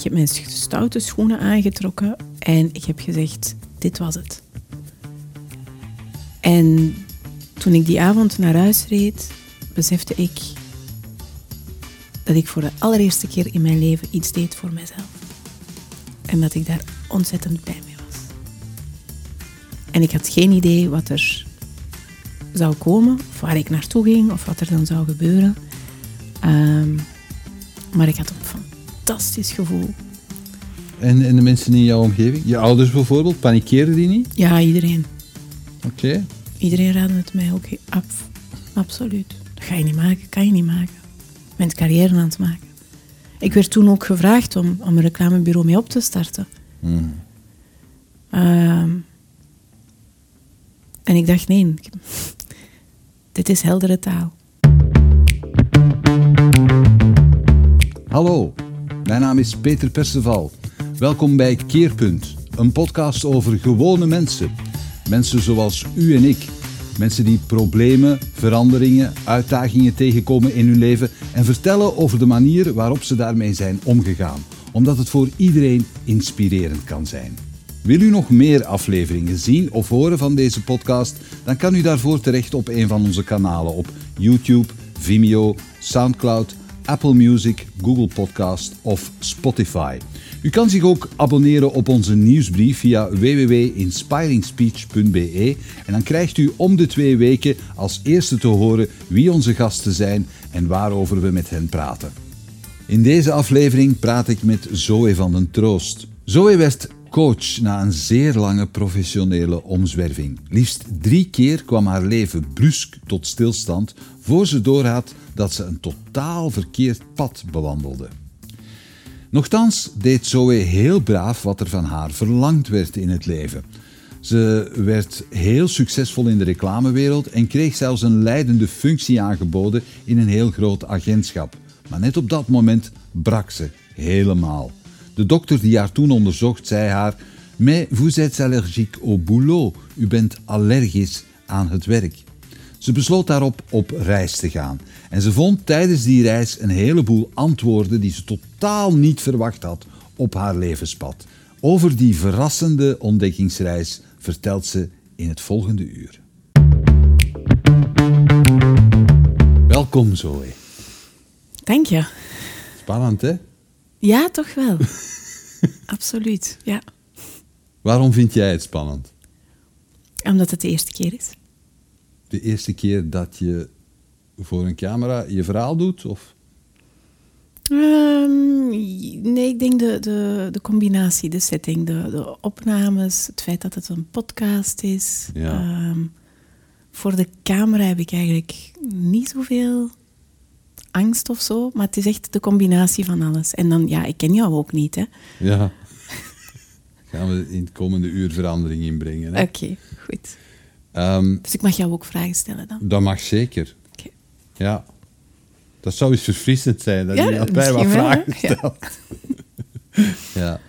ik heb mijn stoute schoenen aangetrokken en ik heb gezegd, dit was het. En toen ik die avond naar huis reed, besefte ik dat ik voor de allereerste keer in mijn leven iets deed voor mezelf. En dat ik daar ontzettend blij mee was. En ik had geen idee wat er zou komen, of waar ik naartoe ging, of wat er dan zou gebeuren. Ehm, maar ik had een fantastisch gevoel. En, en de mensen in jouw omgeving? Je ouders bijvoorbeeld, panikeren die niet? Ja, iedereen. Oké. Iedereen raadde het mij ook af. Absoluut. Dat ga je niet maken, kan je niet maken. Je bent carrière aan het maken. Ik werd toen ook gevraagd om, om een reclamebureau mee op te starten. Hmm. Ehm, en ik dacht, nee, dit is heldere taal. Hallo, mijn naam is Peter Perceval. Welkom bij Keerpunt, een podcast over gewone mensen. Mensen zoals u en ik. Mensen die problemen, veranderingen, uitdagingen tegenkomen in hun leven en vertellen over de manier waarop ze daarmee zijn omgegaan, omdat het voor iedereen inspirerend kan zijn. Wil u nog meer afleveringen zien of horen van deze podcast? Dan kan u daarvoor terecht op een van onze kanalen op YouTube, Vimeo, SoundCloud, Apple Music, Google Podcast of Spotify. U kan zich ook abonneren op onze nieuwsbrief via www.inspiringspeech.be en dan krijgt u om de twee weken als eerste te horen wie onze gasten zijn en waarover we met hen praten. In deze aflevering praat ik met Zoe van den Troost. Zoe werd coach na een zeer lange professionele omzwerving. Liefst drie keer kwam haar leven brusk tot stilstand voor ze doorhad dat ze een totaal verkeerd pad bewandelde. Nochtans deed Zoe heel braaf wat er van haar verlangd werd in het leven. Ze werd heel succesvol in de reclamewereld en kreeg zelfs een leidende functie aangeboden in een heel groot agentschap. Maar net op dat moment brak ze helemaal. De dokter die haar toen onderzocht zei haar: Mais vous êtes allergique au boulot. U bent allergisch aan het werk. Ze besloot daarop op reis te gaan. En ze vond tijdens die reis een heleboel antwoorden die ze totaal niet verwacht had op haar levenspad. Over die verrassende ontdekkingsreis vertelt ze in het volgende uur. Welkom Zoe. Dank je. Spannend hè? Ja, toch wel. Absoluut, ja. Waarom vind jij het spannend? Omdat het de eerste keer is. De eerste keer dat je voor een camera je verhaal doet? Of? Ehm, nee, ik denk de, de, de combinatie, de setting, de, de opnames, het feit dat het een podcast is. Ja. Ehm, voor de camera heb ik eigenlijk niet zoveel angst of zo, maar het is echt de combinatie van alles. En dan, ja, ik ken jou ook niet, hè. Ja. Gaan we in het komende uur verandering inbrengen. hè? Oké, goed. Ehm, Dus ik mag jou ook vragen stellen dan. dat mag zeker. Oké. Ja. Dat zou eens verfrissend zijn, dat Ja, je mij wat wel, vragen? Ja. stelt. Ja.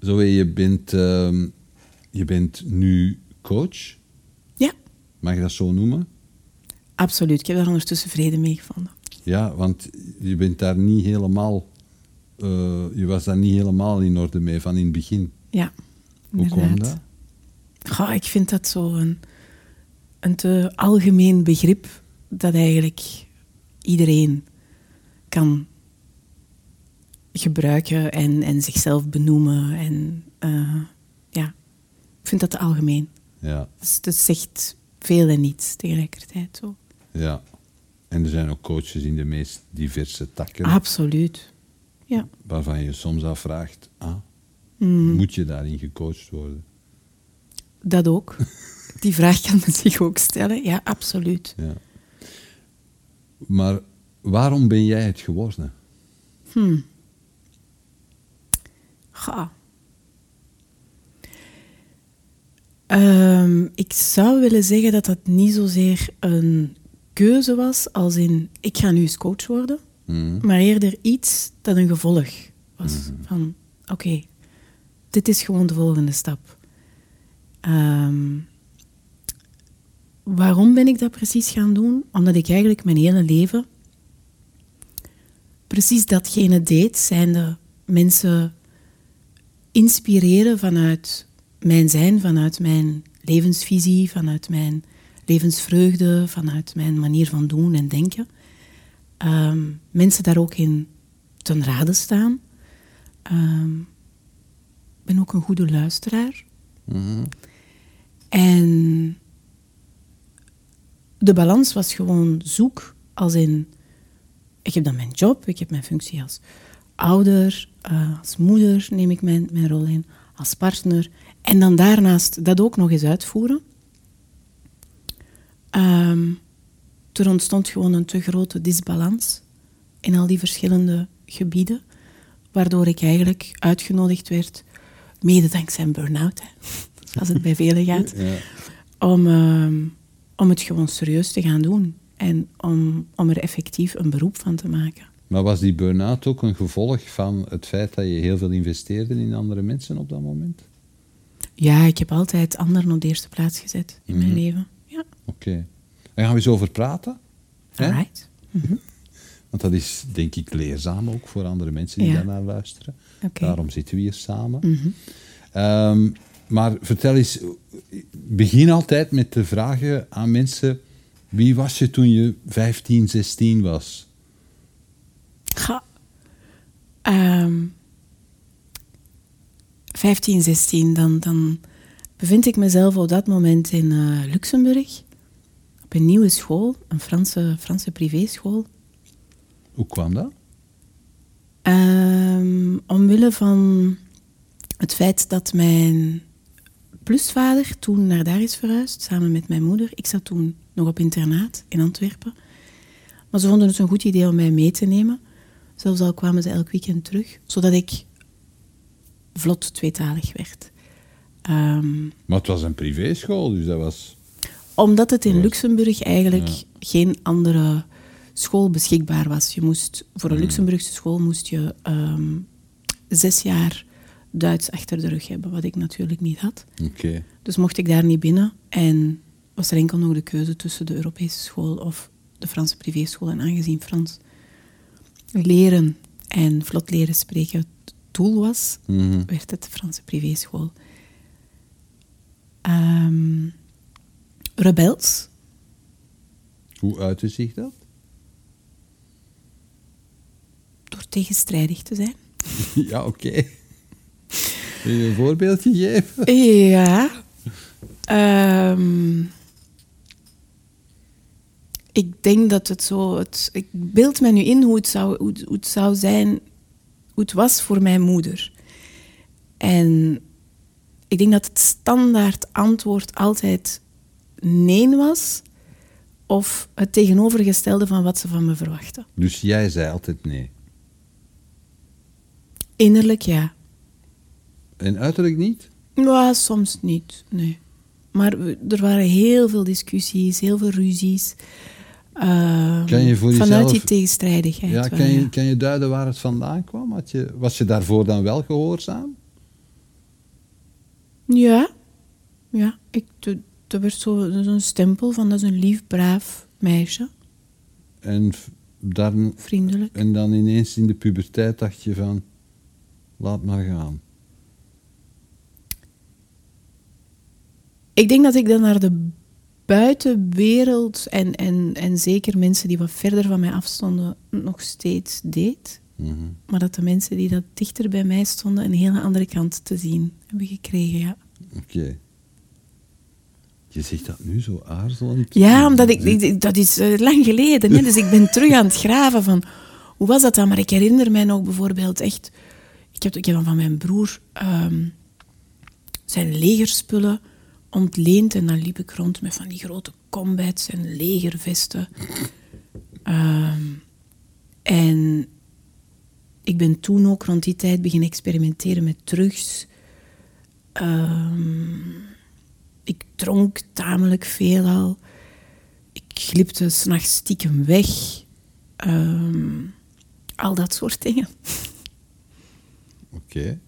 Zoe, je bent, ehm, je bent nu coach. Ja, Mag je dat zo noemen? absoluut. Ik heb daar ondertussen vrede mee gevonden. Ja, want je bent daar niet helemaal... eh, je was daar niet helemaal in orde mee van in het begin. Ja, Hoe kwam dat? Goh, ik vind dat zo een, een te algemeen begrip dat eigenlijk iedereen kan gebruiken en, en zichzelf benoemen. En eh, ja, ik vind dat te algemeen. Ja, Dus het zegt veel en niets tegelijkertijd. Zo. ja. En er zijn ook coaches in de meest diverse takken. Absoluut. Ja. waarvan je soms afvraagt, ah, Mm, moet je daarin gecoacht worden? dat ook. Die vraag kan men zich ook stellen. Ja, absoluut. Ja. Maar waarom ben jij het geworden? Hmm. Ga. Ehm, ik zou willen zeggen dat dat niet zozeer een keuze was, als in ik ga nu eens coach worden, Mhm. maar eerder iets dat een gevolg was. Van oké, dit is gewoon de volgende stap. Ehm, waarom ben ik dat precies gaan doen? Omdat ik eigenlijk mijn hele leven precies datgene deed, zijnde mensen inspireren vanuit mijn zijn, vanuit mijn levensvisie, vanuit mijn levensvreugde, vanuit mijn manier van doen en denken. Ehm, mensen daar ook in ten rade staan. Ehm, ik ben ook een goede luisteraar. En de balans was gewoon zoek, als in, ik heb dan mijn job, ik heb mijn functie als ouder, uh, als moeder neem ik mijn, mijn rol in, als partner. En dan daarnaast dat ook nog eens uitvoeren. Um, er ontstond gewoon een te grote disbalans in al die verschillende gebieden, waardoor ik eigenlijk uitgenodigd werd, mede dankzij een burn-out, als het bij velen gaat, ja. om, uh, om het gewoon serieus te gaan doen en om, om er effectief een beroep van te maken. Maar was die burn-out ook een gevolg van het feit dat je heel veel investeerde in andere mensen op dat moment? Ja, ik heb altijd anderen op de eerste plaats gezet in mijn mhm. leven. Oké. Daar gaan we eens over praten. Right. Mhm. Want dat is, denk ik, leerzaam ook voor andere mensen die ja. daarnaar luisteren. Daarom zitten we hier samen. Mhm. Ehm, maar vertel eens, begin altijd met te vragen aan mensen: wie was je toen je 15, 16 was? Ga. Um, 15, 16, dan, dan bevind ik mezelf op dat moment in uh, Luxemburg op een nieuwe school, een Franse, Franse privéschool. Hoe kwam dat? Um, omwille van het feit dat mijn plusvader toen naar daar is verhuisd, samen met mijn moeder. Ik zat toen nog op internaat in Antwerpen. Maar ze vonden het een goed idee om mij mee te nemen. Zelfs al kwamen ze elk weekend terug, zodat ik vlot tweetalig werd. Um, maar het was een privéschool, dus dat was omdat het in Luxemburg eigenlijk geen andere school beschikbaar was. Je moest, voor een. Luxemburgse school moest je ehm, zes jaar Duits achter de rug hebben, wat ik natuurlijk niet had. Okay. Dus mocht ik daar niet binnen en was er enkel nog de keuze tussen de Europese school of de Franse privéschool. En aangezien Frans leren en vlot leren spreken het doel was, mhm. werd het de Franse privéschool. Um, rebels. Hoe uitte zich dat? Door tegenstrijdig te zijn. ja, oké. Okay. Wil je een voorbeeldje geven? Ja. Um, ik denk dat het zo... Het, ik beeld me nu in hoe het, zou, hoe, hoe het zou zijn... Hoe het was voor mijn moeder. En ik denk dat het standaard antwoord altijd nee was of het tegenovergestelde van wat ze van me verwachten. Dus jij zei altijd nee? Innerlijk ja. En uiterlijk niet? Ja, soms niet, nee. Maar er waren heel veel discussies, heel veel ruzies. Uh, kan je voor vanuit jezelf, die tegenstrijdigheid. Ja, kan, je, kan je duiden waar het vandaan kwam? Had je, was je daarvoor dan wel gehoorzaam? Ja, ja ik, dat werd zo'n zo stempel van dat is een lief, braaf meisje. En dan, Vriendelijk. En dan ineens in de puberteit dacht je van, laat maar gaan. Ik denk dat ik dan naar de buitenwereld en, en, en zeker mensen die wat verder van mij afstonden nog steeds deed. Mhm. Maar dat de mensen die dat dichter bij mij stonden een hele andere kant te zien hebben gekregen, ja. Oké. Je zegt dat nu zo aarzelend. Ja, omdat ik, dat is eh, lang geleden. Hè? Dus ik ben terug aan het graven van hoe was dat dan? Maar ik herinner mij nog bijvoorbeeld echt. Ik heb, ik heb van mijn broer um, zijn legerspullen ontleend en dan liep ik rond met van die grote combats en legervesten. Um, en ik ben toen ook rond die tijd beginnen experimenteren met drugs. Um, ik dronk tamelijk veel al. Ik glipte s'nachts stiekem weg. Ehm, al dat soort dingen. Oké.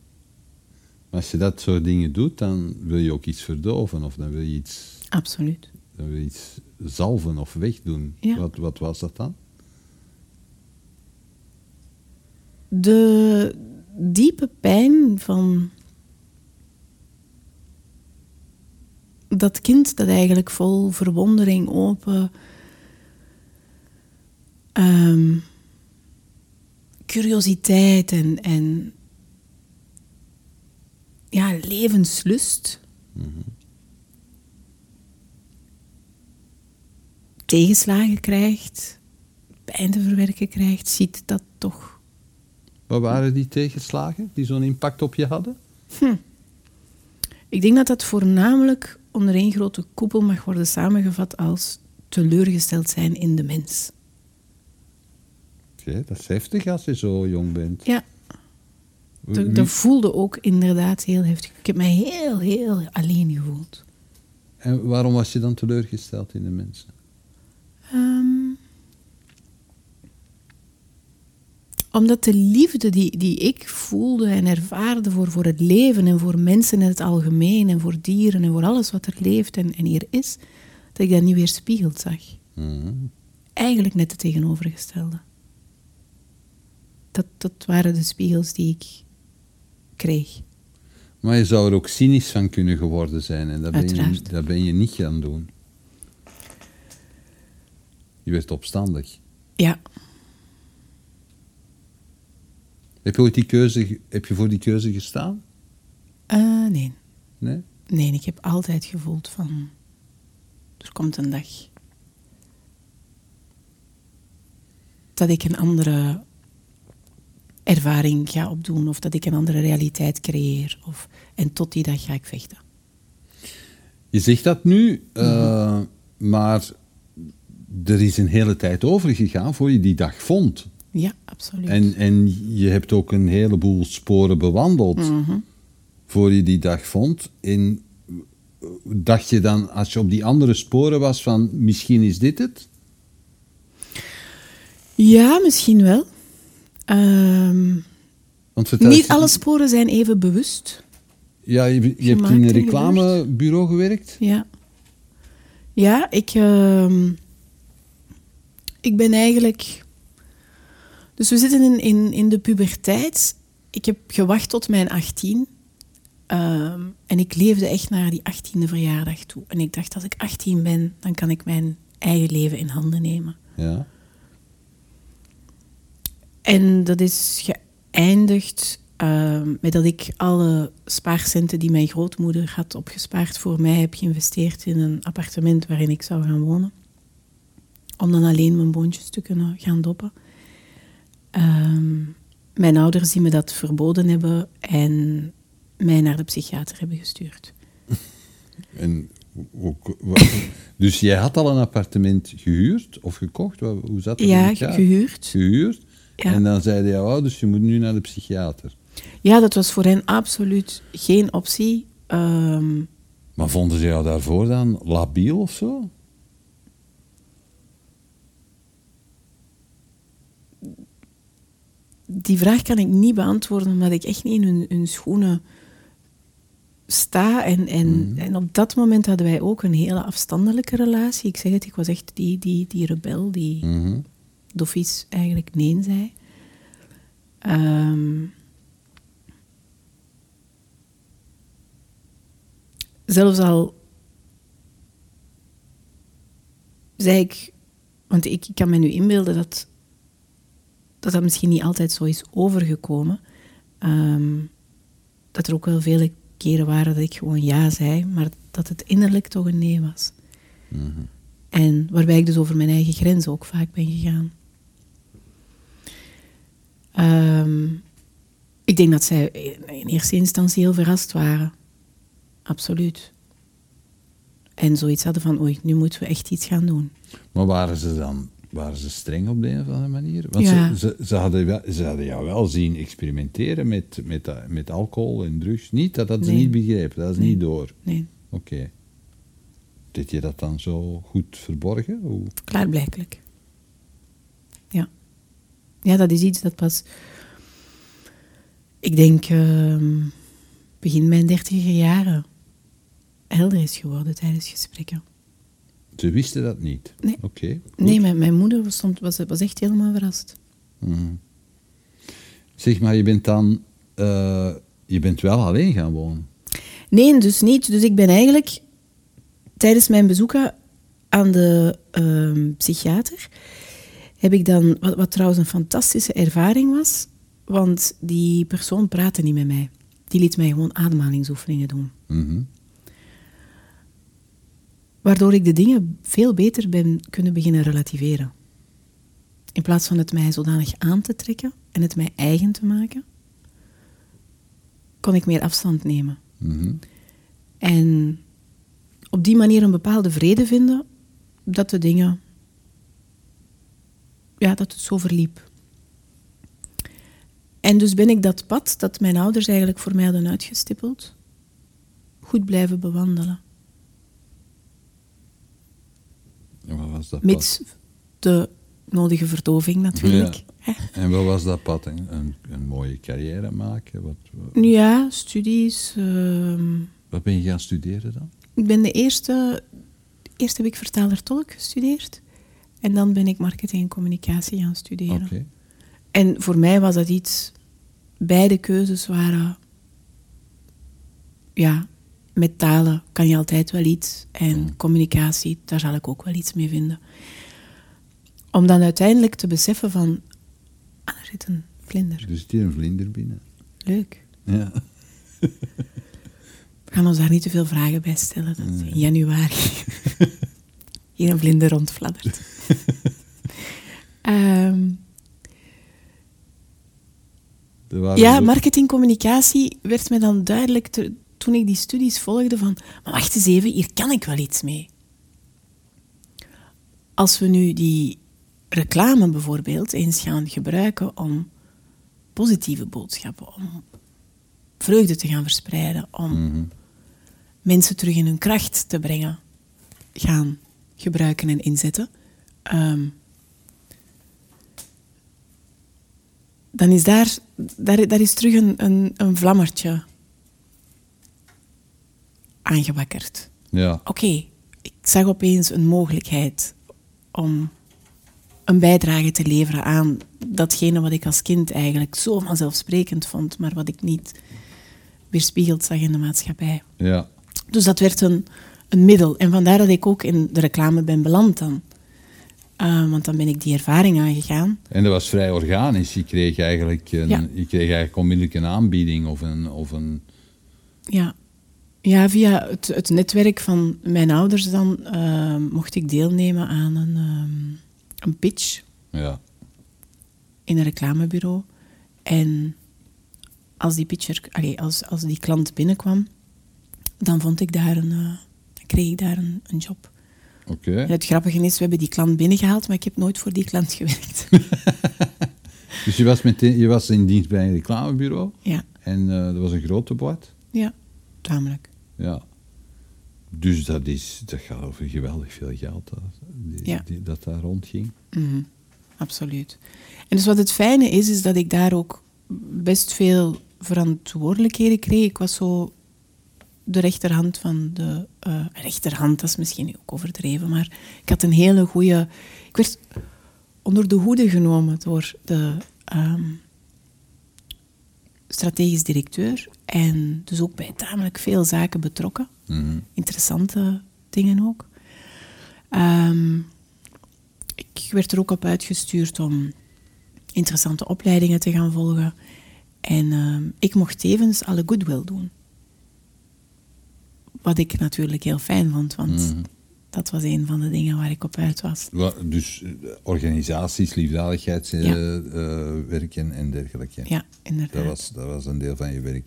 Maar als je dat soort dingen doet, dan wil je ook iets verdoven of dan wil je iets... Absoluut. Dan wil je iets zalven of wegdoen. Ja. Wat, wat was dat dan? De, diepe pijn van dat kind dat eigenlijk vol verwondering open, ehm, curiositeit en, en ja, levenslust. Tegenslagen krijgt, pijn te verwerken krijgt, ziet dat toch. Wat waren die tegenslagen die zo'n impact op je hadden? Ik denk dat dat voornamelijk onder één grote koepel mag worden samengevat als teleurgesteld zijn in de mens. Oké, dat is heftig als je zo jong bent. Ja, dat, dat voelde ook inderdaad heel heftig. Ik heb mij heel, heel alleen gevoeld. En waarom was je dan teleurgesteld in de mensen? Ehm, omdat de liefde die, die ik voelde en ervaarde voor, voor het leven en voor mensen in het algemeen en voor dieren en voor alles wat er leeft en, en hier is, dat ik dat niet weer spiegeld zag. Mhm. Eigenlijk net het tegenovergestelde. Dat, dat waren de spiegels die ik kreeg. Maar je zou er ook cynisch van kunnen geworden zijn en dat ben, je, dat ben je niet gaan doen. Je werd opstandig. Ja, Heb je ooit die keuze, heb je voor die keuze gestaan? Eh, nee. Nee? Nee, ik heb altijd gevoeld van... Er komt een dag... Dat ik een andere ervaring ga opdoen. Of dat ik een andere realiteit creëer. Of, en tot die dag ga ik vechten. Je zegt dat nu, Mhm. eh, maar er is een hele tijd over gegaan voor je die dag vond. Ja, absoluut. En, en je hebt ook een heleboel sporen bewandeld Mhm. voor je die dag vond. En dacht je dan, als je op die andere sporen was, van misschien is dit het? Ja, misschien wel. Ehm, Want niet alle sporen zijn even bewust. Ja, je, je hebt in een en reclamebureau gewerkt. Ja. Ja, ik, ehm, ik ben eigenlijk... Dus we zitten in, in, in de puberteit. Ik heb gewacht tot mijn 18. Ehm, en ik leefde echt naar die 18e verjaardag toe. En ik dacht, als ik 18 ben, dan kan ik mijn eigen leven in handen nemen. Ja. En dat is geëindigd ehm, met dat ik alle spaarcenten die mijn grootmoeder had opgespaard voor mij heb geïnvesteerd in een appartement waarin ik zou gaan wonen. Om dan alleen mijn boontjes te kunnen gaan doppen. Ehm, mijn ouders die me dat verboden hebben en mij naar de psychiater hebben gestuurd. En, dus jij had al een appartement gehuurd of gekocht? Hoe zat dat Ja, gehuurd. Gehuurd. Ja. En dan zeiden jouw ouders, je moet nu naar de psychiater. Ja, dat was voor hen absoluut geen optie. Ehm, Maar vonden ze jou daarvoor dan labiel of zo? Die vraag kan ik niet beantwoorden, omdat ik echt niet in hun, hun schoenen sta. En, en, en op dat moment hadden wij ook een hele afstandelijke relatie. Ik zeg het, ik was echt die, die, die rebel die Mhm. doffies eigenlijk nee zei. Ehm, zelfs al zei ik, want ik, ik kan me nu inbeelden dat, dat dat misschien niet altijd zo is overgekomen. Ehm, dat er ook wel vele keren waren dat ik gewoon ja zei, maar dat het innerlijk toch een nee was. En waarbij ik dus over mijn eigen grenzen ook vaak ben gegaan. Ehm, ik denk dat zij in eerste instantie heel verrast waren. Absoluut. En zoiets hadden van, oei, nu moeten we echt iets gaan doen. Maar waren ze dan waren ze streng op de een of andere manier? Want Ja. ze, ze, ze, hadden wel, ze hadden jou wel zien experimenteren met, met, met alcohol en drugs. Niet, dat hadden ze niet begrepen, dat is Nee. niet door. Nee, Oké. Deed je dat dan zo goed verborgen? Hoe? klaarblijkelijk. Ja. Ja, dat is iets dat pas, ik denk, ehm, begin mijn dertiger jaren helder is geworden tijdens gesprekken. Ze wisten dat niet? Nee. Nee, mijn, mijn moeder was, was, was echt helemaal verrast. Mhm. Zeg maar, je bent dan eh, je bent wel alleen gaan wonen. Nee, dus niet. Dus ik ben eigenlijk tijdens mijn bezoeken aan de ehm, psychiater, heb ik dan, wat, wat trouwens een fantastische ervaring was, want die persoon praatte niet met mij. Die liet mij gewoon ademhalingsoefeningen doen. Mhm. Waardoor ik de dingen veel beter ben kunnen beginnen relativeren. In plaats van het mij zodanig aan te trekken en het mij eigen te maken, kon ik meer afstand nemen. Mhm. En op die manier een bepaalde vrede vinden dat de dingen, ja, dat het zo verliep. En dus ben ik dat pad dat mijn ouders eigenlijk voor mij hadden uitgestippeld, goed blijven bewandelen. En wat was dat Mits de nodige verdoving natuurlijk. En wat was dat pad? Een, een, mooie carrière maken? Wat, wat, Ja, studies. ehm, wat ben je gaan studeren dan? ik ben de eerste... Eerst heb ik vertaler-tolk gestudeerd. En dan ben ik marketing en communicatie gaan studeren. Oké. En voor mij was dat iets... Beide keuzes waren... Ja, met talen kan je altijd wel iets. En communicatie, daar zal ik ook wel iets mee vinden. Om dan uiteindelijk te beseffen van... Ah, er zit een vlinder. Er zit hier een vlinder binnen. Leuk. Ja. We gaan ons daar niet te veel vragen bij stellen. Dat in januari hier een vlinder rondfladdert. Waren ja, marketingcommunicatie werd mij dan duidelijk te- toen ik die studies volgde van, maar wacht eens even, hier kan ik wel iets mee. Als we nu die reclame bijvoorbeeld eens gaan gebruiken om positieve boodschappen, om vreugde te gaan verspreiden, om Mhm. mensen terug in hun kracht te brengen, gaan gebruiken en inzetten, ehm, dan is daar, daar, daar is terug een, een, een vlammertje aangewakkerd. Ja. Oké, ik zag opeens een mogelijkheid om een bijdrage te leveren aan datgene wat ik als kind eigenlijk zo vanzelfsprekend vond, maar wat ik niet weerspiegeld zag in de maatschappij. ja. Dus dat werd een, een middel. En vandaar dat ik ook in de reclame ben beland dan. Eh, want dan ben ik die ervaring aangegaan. En dat was vrij organisch. Je kreeg eigenlijk, een, Ja. je kreeg eigenlijk onmiddellijk een aanbieding of een... Of een Ja, ja via het, het netwerk van mijn ouders dan eh, mocht ik deelnemen aan een, ehm, een pitch ja. in een reclamebureau. En als die pitcher, allee, als, als die klant binnenkwam, dan vond ik daar een, eh, kreeg ik daar een, een job. Oké. En het grappige is, we hebben die klant binnengehaald, maar ik heb nooit voor die klant gewerkt. Dus je was, meteen, je was in dienst bij een reclamebureau. ja, En eh, dat was een grote boot. ja, tamelijk. Ja. Dus dat, is, dat gaat over geweldig veel geld dat, die- Ja. die- dat daar rondging. Mhm, absoluut. En dus wat het fijne is, is dat ik daar ook best veel verantwoordelijkheden kreeg. Ik was zo de rechterhand van de... eh, rechterhand, dat is misschien ook overdreven, maar ik had een hele goede... Ik werd onder de hoede genomen door de ehm, strategisch directeur en dus ook bij tamelijk veel zaken betrokken. Mhm. Interessante dingen ook. Ehm, ik werd er ook op uitgestuurd om interessante opleidingen te gaan volgen. En ehm, ik mocht tevens alle goodwill doen. Wat ik natuurlijk heel fijn vond, want Mhm. Dat was een van de dingen waar ik op uit was. Wa- Dus eh, organisaties, liefdadigheidswerk en, en dergelijke. Ja, inderdaad. Dat was, dat was een deel van je werk.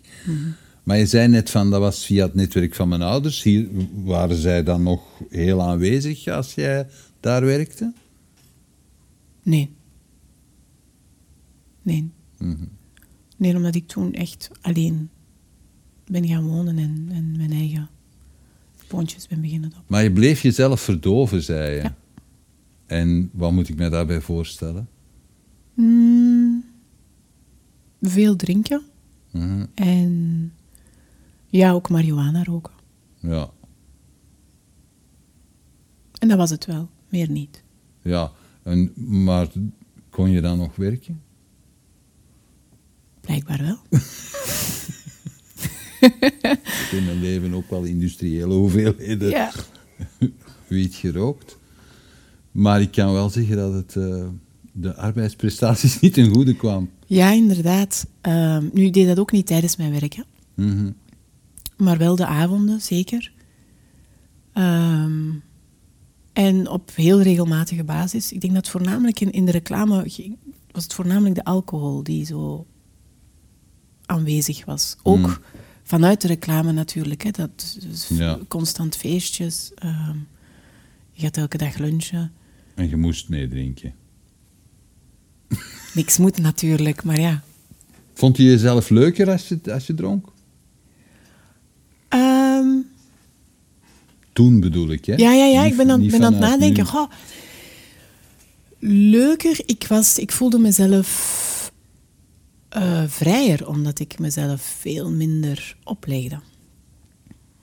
Maar je zei net van, dat was via het netwerk van mijn ouders. Hier waren zij dan nog heel aanwezig als jij daar werkte? Nee. Nee. Mhm. Nee, omdat ik toen echt alleen ben gaan wonen en, en mijn eigen ben beginnen. Maar je bleef jezelf verdoven, zei je. Ja. En wat moet ik me daarbij voorstellen? Mm, veel drinken Mhm. en ja, ook marihuana roken. Ja. En dat was het wel, meer niet. ja. En, maar kon je dan nog werken? Blijkbaar wel. in mijn leven ook wel industriële hoeveelheden Ja. wiet gerookt. Maar ik kan wel zeggen dat het eh, de arbeidsprestaties niet ten goede kwam. Ja, inderdaad. Ehm, nu, ik deed dat ook niet tijdens mijn werk, hè. Mhm. maar wel de avonden, zeker. Ehm, en op heel regelmatige basis. Ik denk dat voornamelijk in, in de reclame was het voornamelijk de alcohol die zo aanwezig was. Ook Mm. Vanuit de reclame natuurlijk. Hè. Dat, dus Ja. Constant feestjes. ehm, je gaat elke dag lunchen. En je moest meedrinken. Niks moet natuurlijk, maar ja. Vond je jezelf leuker als je, als je dronk? Ehm, Toen bedoel ik, hè? Ja, ja, ja. Niet- ik ben aan, ben aan het nadenken. Goh, leuker. Ik, was, ik voelde mezelf eh, vrijer, omdat ik mezelf veel minder oplegde.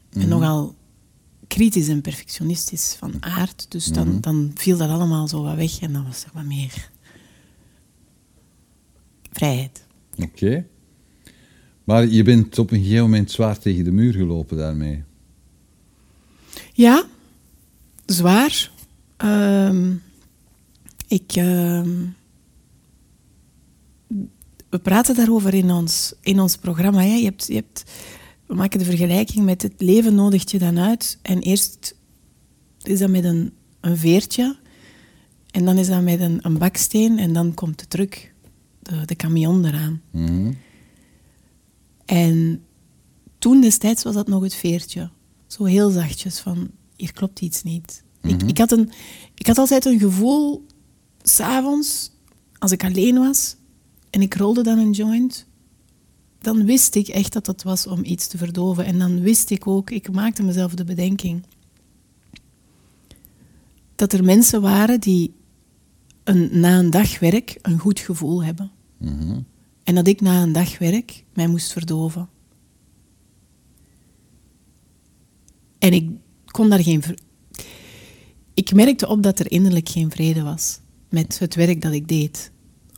En nogal kritisch en perfectionistisch van aard. Dus dan, dan viel dat allemaal zo wat weg en dan was er wat meer vrijheid. Oké. Maar je bent op een gegeven moment zwaar tegen de muur gelopen daarmee. Ja, zwaar. Ehm, ik, ehm, we praten daarover in ons, in ons programma. Hè. Je hebt, je hebt, we maken de vergelijking met het leven nodigt je dan uit. En eerst is dat met een, een veertje. En dan is dat met een, een baksteen. En dan komt de truck, de, de camion eraan. Mhm. En toen destijds was dat nog het veertje. Zo heel zachtjes van, hier klopt iets niet. ik, ik, had een, ik had altijd een gevoel, s'avonds, als ik alleen was en ik rolde dan een joint, dan wist ik echt dat dat was om iets te verdoven. En dan wist ik ook, ik maakte mezelf de bedenking, dat er mensen waren die een, na een dag werk een goed gevoel hebben. Mhm. En dat ik na een dag werk mij moest verdoven. En ik kon daar geen. Ik merkte op dat er innerlijk geen vrede was met het werk dat ik deed.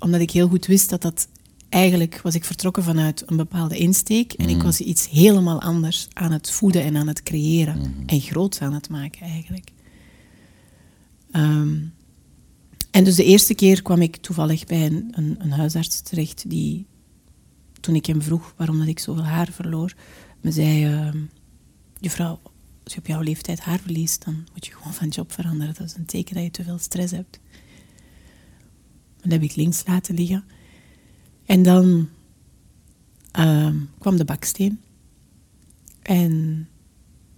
Omdat ik heel goed wist dat dat. Eigenlijk was ik vertrokken vanuit een bepaalde insteek en ik was iets helemaal anders aan het voeden en aan het creëren. En groots aan het maken eigenlijk. Ehm, en dus de eerste keer kwam ik toevallig bij een, een, een huisarts terecht die, toen ik hem vroeg waarom dat ik zoveel haar verloor, me zei, ehm juffrouw, als je op jouw leeftijd haar verliest, dan moet je gewoon van job veranderen. Dat is een teken dat je te veel stress hebt. Dat heb ik links laten liggen. En dan ehm, kwam de baksteen. En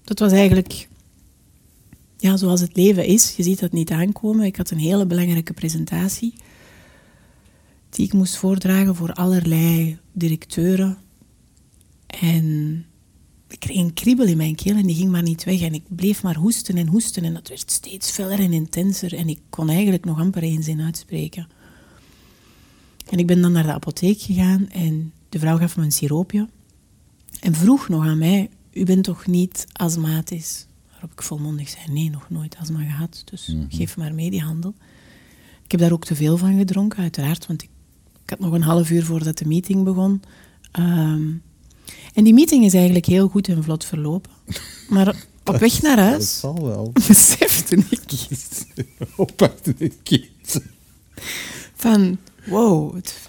dat was eigenlijk ja, zoals het leven is. Je ziet dat niet aankomen. Ik had een hele belangrijke presentatie die ik moest voordragen voor allerlei directeuren. En ik kreeg een kriebel in mijn keel en die ging maar niet weg. En ik bleef maar hoesten en hoesten en dat werd steeds feller en intenser. En ik kon eigenlijk nog amper één zin uitspreken. En ik ben dan naar de apotheek gegaan en de vrouw gaf me een siroopje. En vroeg nog aan mij, u bent toch niet astmatisch? Waarop ik volmondig zei, nee, nog nooit astma gehad. Dus geef maar mee die handel. Ik heb daar ook te veel van gedronken, uiteraard. Want ik, ik had nog een half uur voordat de meeting begon. Ehm, en die meeting is eigenlijk heel goed en vlot verlopen. Maar op weg naar Dat huis zal wel. besefte ik Oppakte het kind. van, wow, het-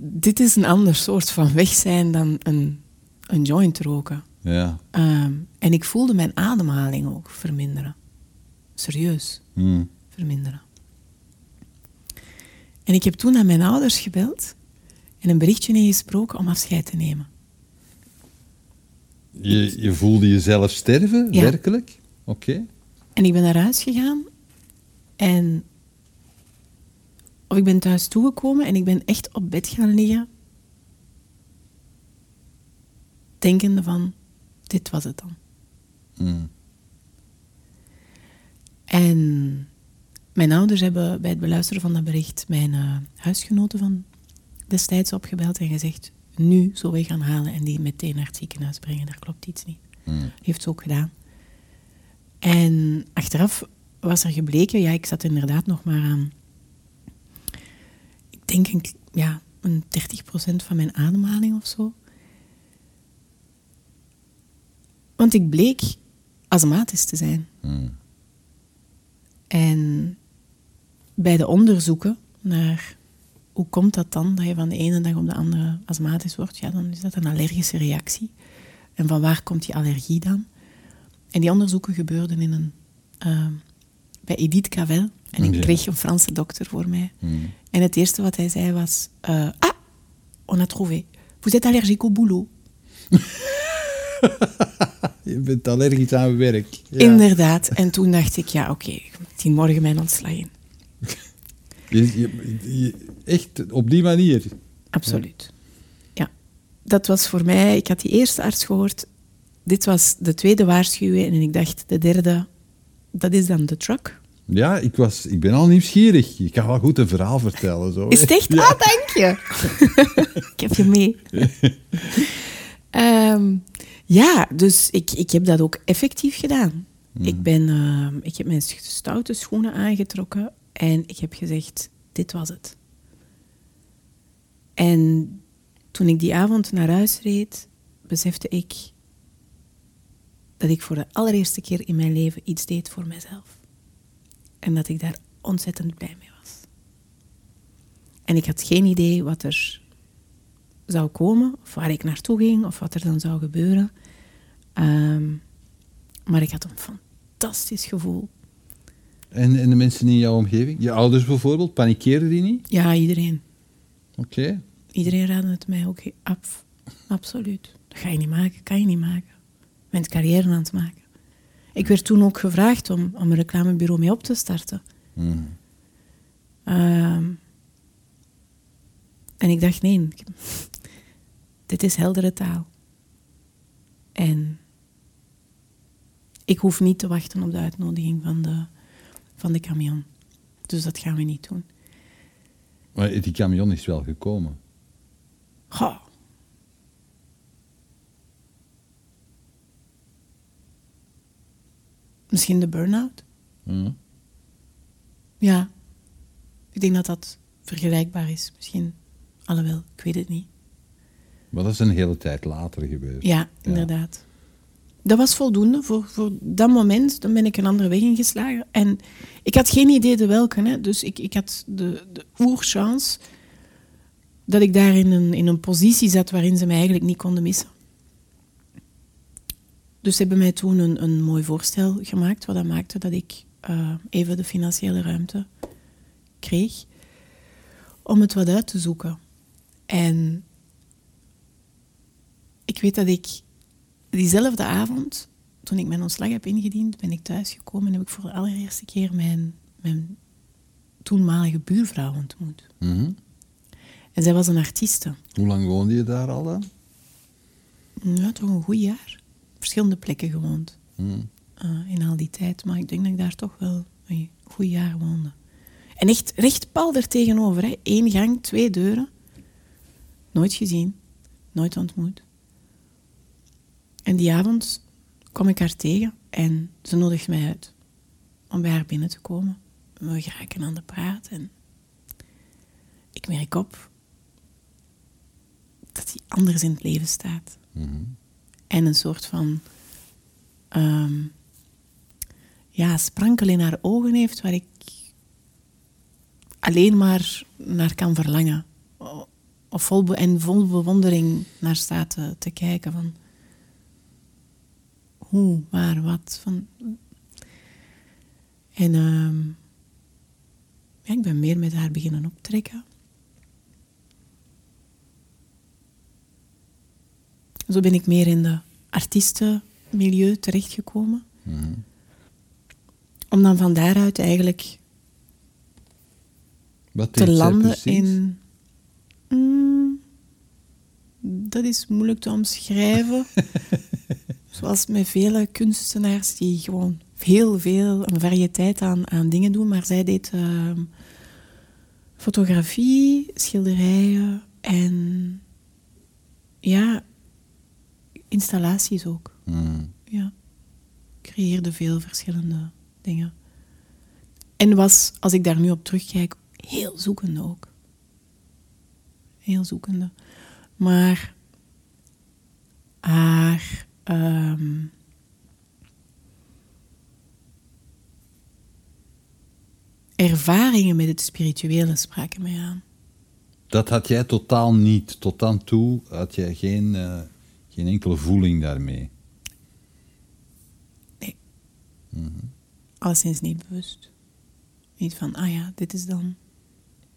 dit is een ander soort van weg zijn dan een, een joint roken. Ja. Ehm, en ik voelde mijn ademhaling ook verminderen. Serieus Hm. verminderen. En ik heb toen aan mijn ouders gebeld en een berichtje ingesproken om afscheid te nemen. Je, je voelde jezelf sterven, Ja. werkelijk? Oké. En ik ben naar huis gegaan en of ik ben thuis toegekomen en ik ben echt op bed gaan liggen, denkende van, dit was het dan. Hm. En mijn ouders hebben bij het beluisteren van dat bericht mijn eh, huisgenoten van destijds opgebeld en gezegd, nu zullen we gaan halen en die meteen naar het ziekenhuis brengen, daar klopt iets niet. Hm. Heeft ze ook gedaan. En achteraf was er gebleken, ja, ik zat inderdaad nog maar aan, denk een, ja, een 30% van mijn ademhaling of zo. Want ik bleek astmatisch te zijn. Hmm. En bij de onderzoeken naar hoe komt dat dan, dat je van de ene dag op de andere astmatisch wordt, ja, dan is dat een allergische reactie. En van waar komt die allergie dan? En die onderzoeken gebeurden in een, uh, bij Edith Cavell. En ik kreeg een Franse dokter voor mij. Hmm. En het eerste wat hij zei was... eh, ah, on a trouvé. Vous êtes allergique au boulot. Je bent allergisch aan werk. Ja. Inderdaad. En toen dacht ik, ja, oké, ik dien morgen mijn ontslag in. Je- je- je- echt op die manier. Absoluut. Ja. Dat was voor mij... Ik had die eerste arts gehoord. Dit was de tweede waarschuwing. En ik dacht, de derde, dat is dan de truck. Ja, ik, was, ik ben al nieuwsgierig. Je kan wel goed een verhaal vertellen. Zo. Is het echt? Ja. Ah, dank je. ik heb je mee. Ehm, ja, dus ik, ik heb dat ook effectief gedaan. Ik, ben, ehm, ik heb mijn stoute schoenen aangetrokken en ik heb gezegd, dit was het. En toen ik die avond naar huis reed, besefte ik dat ik voor de allereerste keer in mijn leven iets deed voor mezelf. En dat ik daar ontzettend blij mee was. En ik had geen idee wat er zou komen, of waar ik naartoe ging, of wat er dan zou gebeuren. Ehm, maar ik had een fantastisch gevoel. En, en de mensen in jouw omgeving? Je ouders bijvoorbeeld, panikeren die niet? Ja, iedereen. Oké. Iedereen raadde het mij ook af. Absoluut. Dat ga je niet maken, kan je niet maken. Je bent carrière aan het maken. Ik werd toen ook gevraagd om, om een reclamebureau mee op te starten. Hmm. Ehm, en ik dacht, nee, ik- dit is heldere taal. En ik hoef niet te wachten op de uitnodiging van de, van de camion. Dus dat gaan we niet doen. Maar die camion is wel gekomen. Goh. Misschien de burn-out? Hmm. Ja. Ik denk dat dat vergelijkbaar is. Misschien. Alhoewel, ik weet het niet. Maar dat is een hele tijd later gebeurd. Ja, inderdaad. Dat was voldoende voor, voor dat moment. Dan ben ik een andere weg ingeslagen. En ik had geen idee de welke. Hè. Dus ik, ik had de, de oerchance dat ik daar in een, in een positie zat waarin ze mij eigenlijk niet konden missen. Dus ze hebben mij toen een, een mooi voorstel gemaakt, wat dat maakte dat ik eh, even de financiële ruimte kreeg om het wat uit te zoeken. En ik weet dat ik diezelfde avond, toen ik mijn ontslag heb ingediend, ben ik thuisgekomen en heb ik voor de allereerste keer mijn, mijn toenmalige buurvrouw ontmoet. Mhm. En zij was een artieste. Hoe lang woonde je daar al dan? Ja, toch een goed jaar. Verschillende plekken gewoond Hmm. eh, in al die tijd. Maar ik denk dat ik daar toch wel een goed jaar woonde. En echt recht pal er tegenover. Hè. Eén gang, twee deuren. Nooit gezien. Nooit ontmoet. En die avond kwam ik haar tegen en ze nodigt mij uit om bij haar binnen te komen. We geraken aan de praat en ik merk op dat hij anders in het leven staat. Mhm. En een soort van ehm, ja, sprankel in haar ogen heeft waar ik alleen maar naar kan verlangen. Of vol en vol bewondering naar staat te, te kijken van hoe, waar, wat. Van. En ehm, ja, ik ben meer met haar beginnen optrekken. Zo ben ik meer in de artiestenmilieu terechtgekomen. Mhm. Om dan van daaruit eigenlijk Wat te landen in. Mm, dat is moeilijk te omschrijven. Zoals met vele kunstenaars die gewoon heel veel, een variëteit aan, aan dingen doen. Maar zij deed ehm, fotografie, schilderijen en installaties ook. Hmm. Ja. Creëerde veel verschillende dingen. En was, als ik daar nu op terugkijk, heel zoekende ook. Heel zoekende. Maar haar. Ehm, ervaringen met het spirituele spraken mij aan. Dat had jij totaal niet. Tot dan toe had jij geen. Eh, geen enkele voeling daarmee. Nee. Alleszins niet bewust. Niet van, ah ja, dit is dan...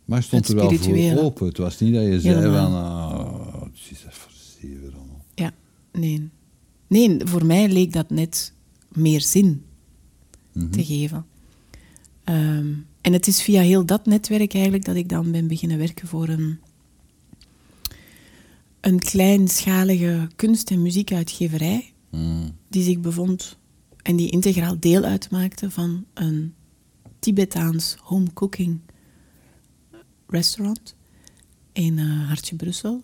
Maar je stond Het er wel voor open. Het was niet dat je zei Helemaal. van... ah, het is even zeven allemaal. Ja, nee. Nee, voor mij leek dat net meer zin te geven. Ehm, en het is via heel dat netwerk eigenlijk dat ik dan ben beginnen werken voor een, een kleinschalige kunst- en muziekuitgeverij Mm. die zich bevond en die integraal deel uitmaakte van een Tibetaans home cooking restaurant in eh, Hartje Brussel,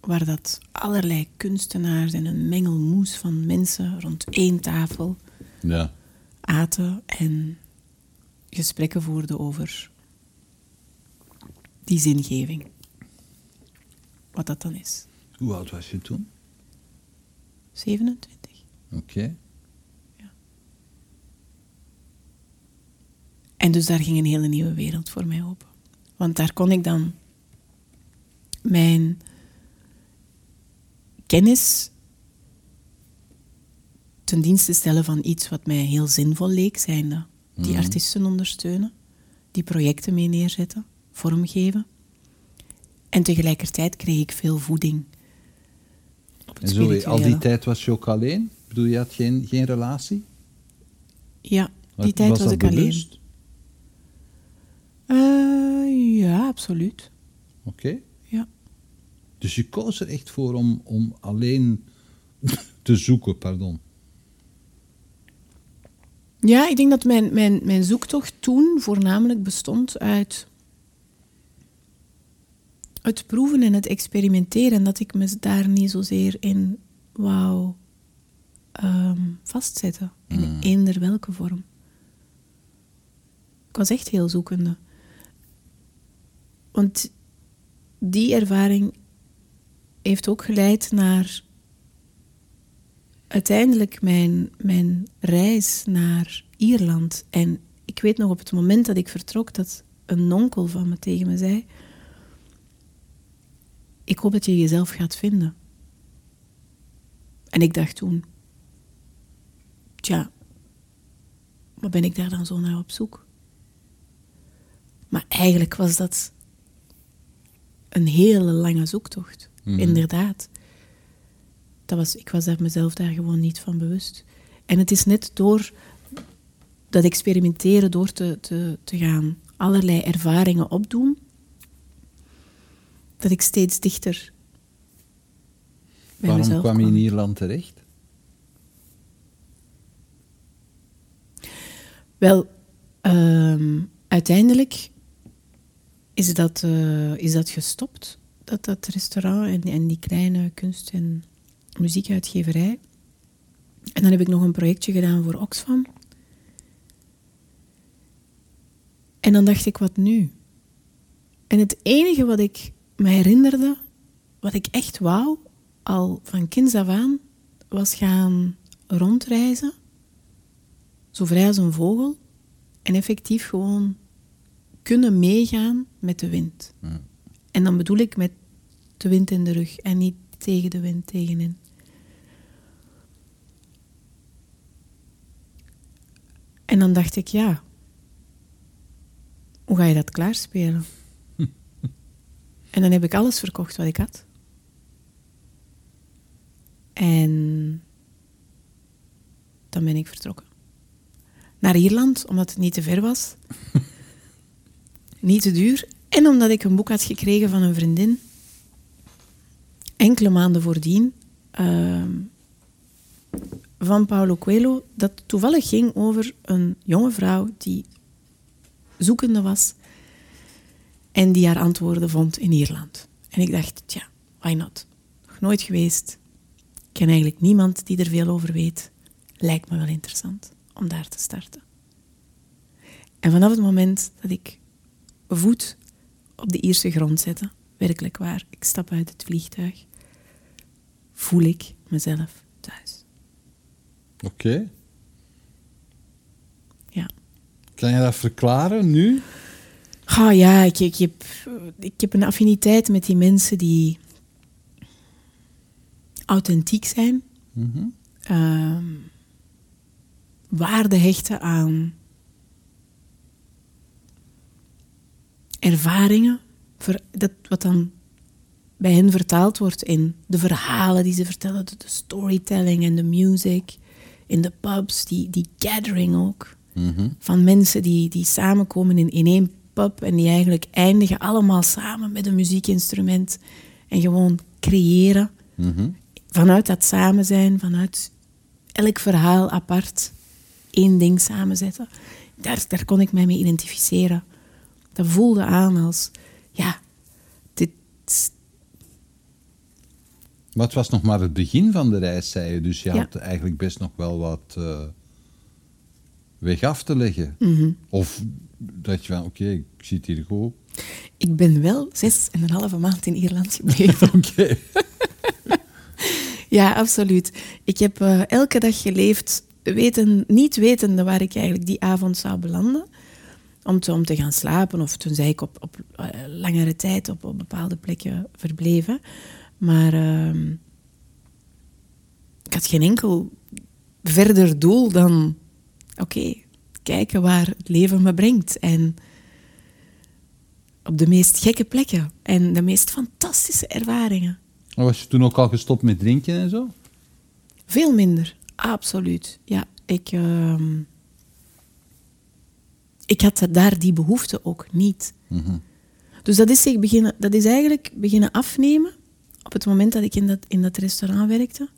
waar dat allerlei kunstenaars en een mengelmoes van mensen rond één tafel Ja. aten en gesprekken voerden over die zingeving. Wat dat dan is. Hoe oud was je toen? 27. Oké. En dus daar ging een hele nieuwe wereld voor mij open. Want daar kon ik dan mijn kennis ten dienste stellen van iets wat mij heel zinvol leek, zijnde die artiesten ondersteunen, die projecten mee neerzetten, vormgeven. En tegelijkertijd kreeg ik veel voeding. En zo, al die tijd was je ook alleen? Ik bedoel, je had geen, geen relatie? Ja, die tijd was, ik alleen. Eh, ja, absoluut. Oké. Ja. Dus je koos er echt voor om, om alleen te zoeken, pardon. Ja, ik denk dat mijn, mijn, mijn zoektocht toen voornamelijk bestond uit het proeven en het experimenteren. En dat ik me daar niet zozeer in wou ehm, vastzetten. In eender welke vorm. Ik was echt heel zoekende. Want die ervaring heeft ook geleid naar uiteindelijk mijn, mijn reis naar Ierland. En ik weet nog op het moment dat ik vertrok dat een onkel van me tegen me zei: Ik hoop dat je jezelf gaat vinden. En ik dacht toen: Tja, wat ben ik daar dan zo naar op zoek? Maar eigenlijk was dat een hele lange zoektocht, inderdaad dat was, ik was daar mezelf daar gewoon niet van bewust. En het is net door dat experimenteren, door te, te, te gaan allerlei ervaringen opdoen, dat ik steeds dichter bij Waarom mezelf kwam je in Ierland terecht? Wel, ehm, uiteindelijk is dat, eh, is dat gestopt, dat, dat restaurant en, en die kleine kunst- en muziekuitgeverij. En dan heb ik nog een projectje gedaan voor Oxfam. En dan dacht ik, wat nu? En het enige wat ik me herinnerde, wat ik echt wou, al van kinds af aan, was gaan rondreizen zo vrij als een vogel en effectief gewoon kunnen meegaan met de wind. En dan bedoel ik met de wind in de rug en niet tegen de wind tegenin. En dan dacht ik, ja, hoe ga je dat klaarspelen? En dan heb ik alles verkocht wat ik had. En dan ben ik vertrokken naar Ierland, omdat het niet te ver was. niet te duur. En omdat ik een boek had gekregen van een vriendin. Enkele maanden voordien. ehm, van Paulo Coelho. Dat toevallig ging over een jonge vrouw die zoekende was. En die haar antwoorden vond in Ierland. En ik dacht, tja, why not? Nog nooit geweest. Ik ken eigenlijk niemand die er veel over weet. Lijkt me wel interessant om daar te starten. En vanaf het moment dat ik voet op de Ierse grond zette, werkelijk waar, ik stap uit het vliegtuig, voel ik mezelf thuis. Oké. Ja. Kan je dat verklaren nu? Oh ja, ik, ik, heb, ik heb een affiniteit met die mensen die authentiek zijn. Ehm, waarde hechten aan ervaringen. Dat, wat dan bij hen vertaald wordt in de verhalen die ze vertellen, de, de storytelling en de music, in de pubs, die, die gathering ook. Van mensen die, die samenkomen in, in één en die eigenlijk eindigen allemaal samen met een muziekinstrument en gewoon creëren. Vanuit dat samen zijn, vanuit elk verhaal apart, één ding samenzetten. Daar, daar kon ik mij mee identificeren. Dat voelde aan als, ja, dit, het was nog maar het begin van de reis, zei je. Dus je Ja. had eigenlijk best nog wel wat eh, weg af te leggen. Mhm. Of dat je van, oké, ik zit hier goed. ik ben wel zes en een halve maand in Ierland gebleven. Oké. Ja, absoluut. Ik heb eh, elke dag geleefd, weten, niet wetende waar ik eigenlijk die avond zou belanden. Om te, om te gaan slapen. Of toen zei ik op, op eh, langere tijd op, op bepaalde plekken verbleven. Maar ehm, ik had geen enkel verder doel dan... Oké, kijken waar het leven me brengt. En op de meest gekke plekken. En de meest fantastische ervaringen. Maar Was je toen ook al gestopt met drinken en zo? Veel minder, absoluut. Ja, ik, ehm, ik had daar die behoefte ook niet. Dus dat is, zich beginnen, dat is eigenlijk beginnen afnemen op het moment dat ik in dat, in dat restaurant werkte.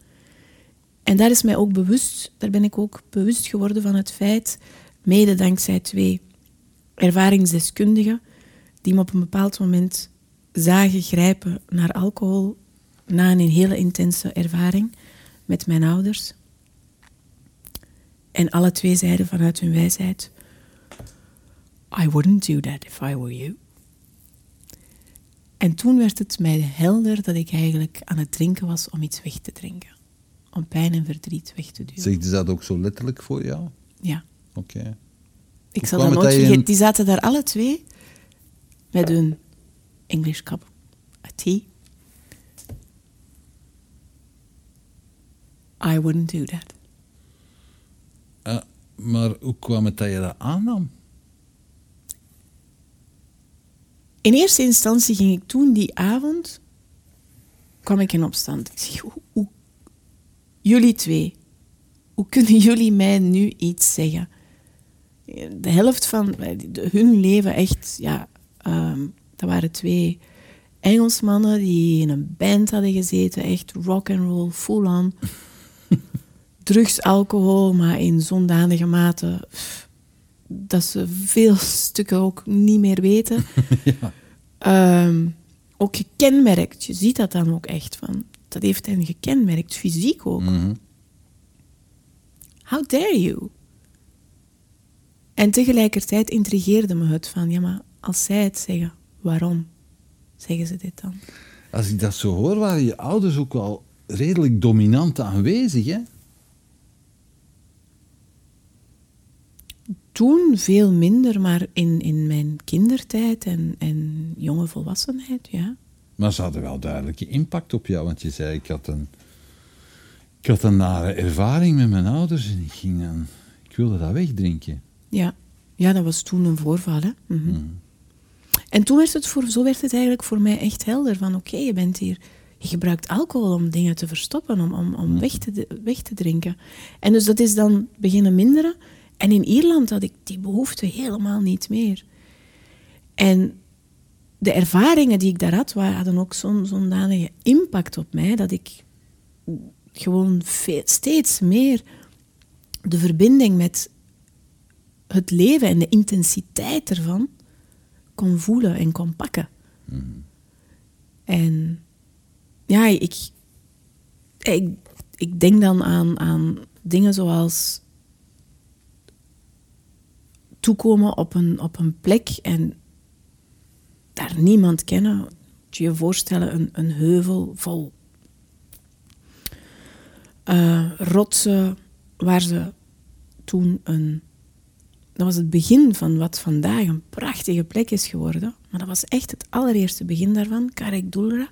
En daar is mij ook bewust, daar ben ik ook bewust geworden van het feit, mede dankzij twee ervaringsdeskundigen, die me op een bepaald moment zagen grijpen naar alcohol na een hele intense ervaring met mijn ouders. En alle twee zeiden vanuit hun wijsheid: I wouldn't do that if I were you. En toen werd het mij helder dat ik eigenlijk aan het drinken was om iets weg te drinken. Om pijn en verdriet weg te duwen. Zegt ze dat ook zo letterlijk voor jou? Ja. Oké. Ik Hoe zal dat nooit vergeten. Die zaten daar alle twee met hun English cup of tea. I wouldn't do that. Eh, maar hoe kwam het dat je dat aannam? In eerste instantie ging ik toen die avond, kwam ik in opstand. Ik zeg, hoe, hoe- jullie twee, hoe kunnen jullie mij nu iets zeggen? De helft van de- hun leven echt, ja, ehm, dat waren twee Engelsmannen die in een band hadden gezeten, echt rock and roll, full on. Drugs, alcohol, maar in zondanige mate dat ze veel stukken ook niet meer weten. Ehm, ook gekenmerkt. Je ziet dat dan ook echt van. Dat heeft hen gekenmerkt, fysiek ook. How dare you? En tegelijkertijd intrigeerde me het van, ja, maar als zij het zeggen, waarom zeggen ze dit dan? Als ik dat zo hoor, waren je ouders ook wel redelijk dominant aanwezig, hè? Toen veel minder, maar in, in mijn kindertijd en, en jonge volwassenheid, ja. Maar ze hadden wel duidelijke impact op jou, want je zei, ik had een, ik had een nare ervaring met mijn ouders en ik ging dan, ik wilde dat wegdrinken. Ja, ja dat was toen een voorval. Hè? Mhm. En toen werd het voor, zo werd het eigenlijk voor mij echt helder. Van oké, je bent hier... Je gebruikt alcohol om dingen te verstoppen, om, om, om weg, te, weg te drinken. En dus dat is dan beginnen minderen. En in Ierland had ik die behoefte helemaal niet meer. En de ervaringen die ik daar had, waren, hadden ook zo'n zodanige impact op mij, dat ik gewoon veel, steeds meer de verbinding met het leven en de intensiteit ervan kon voelen en kon pakken. En ja, ik, ik, ik denk dan aan, aan dingen zoals toekomen op een, op een plek en daar niemand kennen. Moet je je voorstellen, een, een heuvel vol eh, rotsen waar ze toen een dat was het begin van wat vandaag een prachtige plek is geworden. Maar dat was echt het allereerste begin daarvan, Karek Dulra.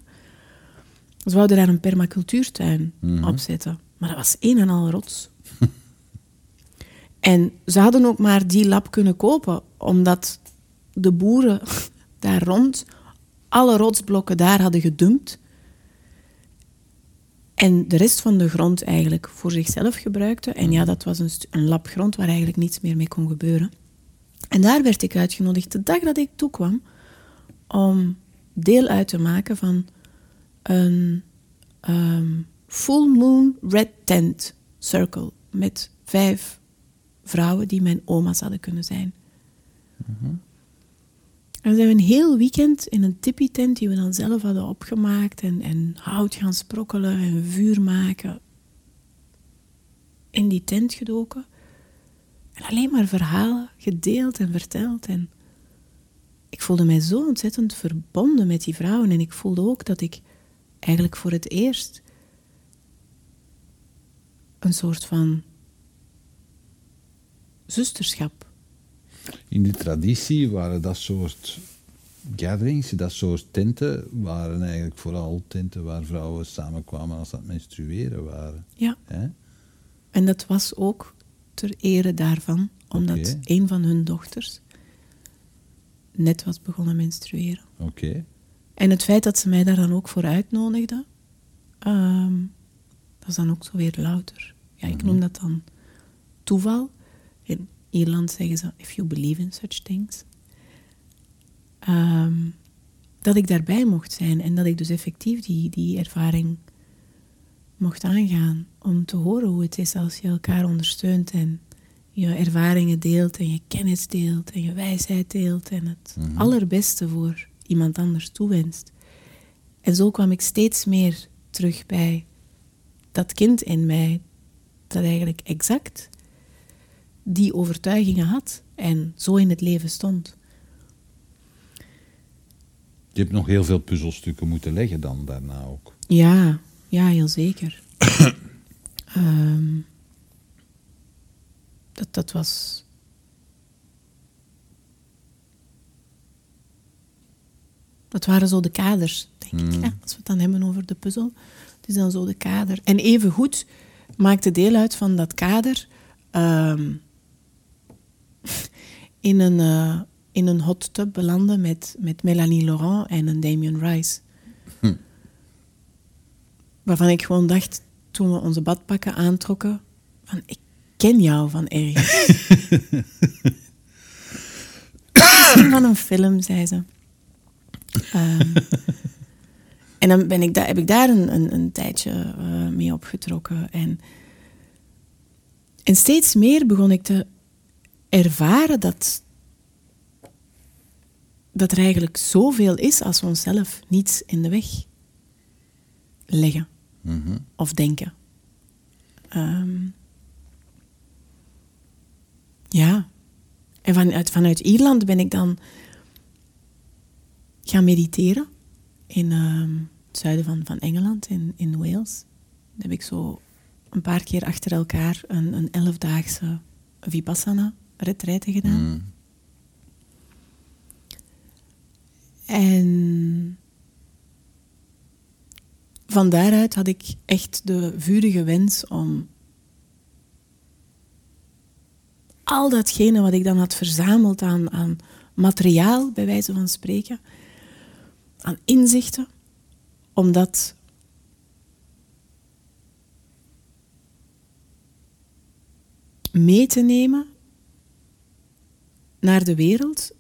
Ze wouden daar een permacultuurtuin Mhm. op zetten. Maar dat was een en al rots. en ze hadden ook maar die lab kunnen kopen, omdat de boeren daar rond alle rotsblokken daar hadden gedumpt. En de rest van de grond eigenlijk voor zichzelf gebruikten. En ja, dat was een, een lap grond waar eigenlijk niets meer mee kon gebeuren. En daar werd ik uitgenodigd de dag dat ik toekwam om deel uit te maken van een ehm, full moon red tent circle met vijf vrouwen die mijn oma's hadden kunnen zijn. En we zijn een heel weekend in een tippie-tent die we dan zelf hadden opgemaakt en, en hout gaan sprokkelen en vuur maken. In die tent gedoken. En alleen maar verhalen gedeeld en verteld. En ik voelde mij zo ontzettend verbonden met die vrouwen. En ik voelde ook dat ik eigenlijk voor het eerst een soort van zusterschap In de traditie waren dat soort gatherings, dat soort tenten, waren eigenlijk vooral tenten waar vrouwen samenkwamen als het menstrueren waren. Ja. En dat was ook ter ere daarvan, omdat een van hun dochters net was begonnen menstrueren. Oké. En het feit dat ze mij daar dan ook voor uitnodigde, ehm, dat is dan ook zo weer louter. Ja, ik noem dat dan toeval. Ierland zeggen ze, if you believe in such things. Ehm, dat ik daarbij mocht zijn en dat ik dus effectief die, die ervaring mocht aangaan. Om te horen hoe het is als je elkaar ondersteunt en je ervaringen deelt en je kennis deelt en je wijsheid deelt en het allerbeste voor iemand anders toewenst. En zo kwam ik steeds meer terug bij dat kind in mij dat eigenlijk exact die overtuigingen had en zo in het leven stond. Je hebt nog heel veel puzzelstukken moeten leggen dan daarna ook. Ja, ja, heel zeker. Ehm, dat, dat was. Dat waren zo de kaders, denk ik. Ja, als we het dan hebben over de puzzel. Het is dan zo de kader. En evengoed maakte deel uit van dat kader ehm, in, een, eh, in een hot tub belanden met, met Melanie Laurent en een Damien Rice. Waarvan ik gewoon dacht, toen we onze badpakken aantrokken, van ik ken jou van ergens. Van een film, zei ze. Ehm, en dan ben ik da- heb ik daar een, een, een tijdje eh, mee opgetrokken. En, en steeds meer begon ik te ervaren dat, dat er eigenlijk zoveel is als we onszelf niets in de weg leggen Mhm. of denken. Ehm, ja. En vanuit, vanuit Ierland ben ik dan gaan mediteren in ehm, het zuiden van, van Engeland, in, in Wales. Dan heb ik zo een paar keer achter elkaar een, een elfdaagse Vipassana retraite gedaan. Mm. En van daaruit had ik echt de vurige wens om al datgene wat ik dan had verzameld aan, aan materiaal, bij wijze van spreken, aan inzichten, om dat mee te nemen naar de wereld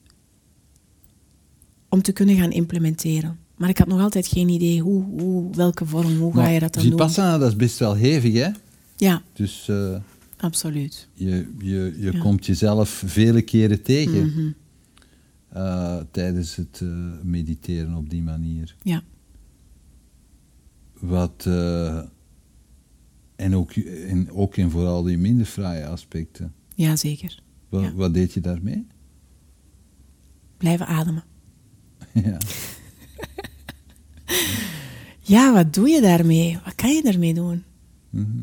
om te kunnen gaan implementeren. Maar ik had nog altijd geen idee hoe, hoe welke vorm, hoe ga je dat dan doen. Vipassana, dat is best wel hevig, hè? Ja, Dus eh, absoluut. je, je, je Ja. komt jezelf vele keren tegen Mhm. eh, tijdens het eh, mediteren op die manier. Ja. Wat, en, ook, en ook en vooral die minder fraaie aspecten. ja, zeker. Wat, Ja. wat deed je daarmee? Blijven ademen. ja. Ja, wat doe je daarmee? Wat kan je daarmee doen? Mhm.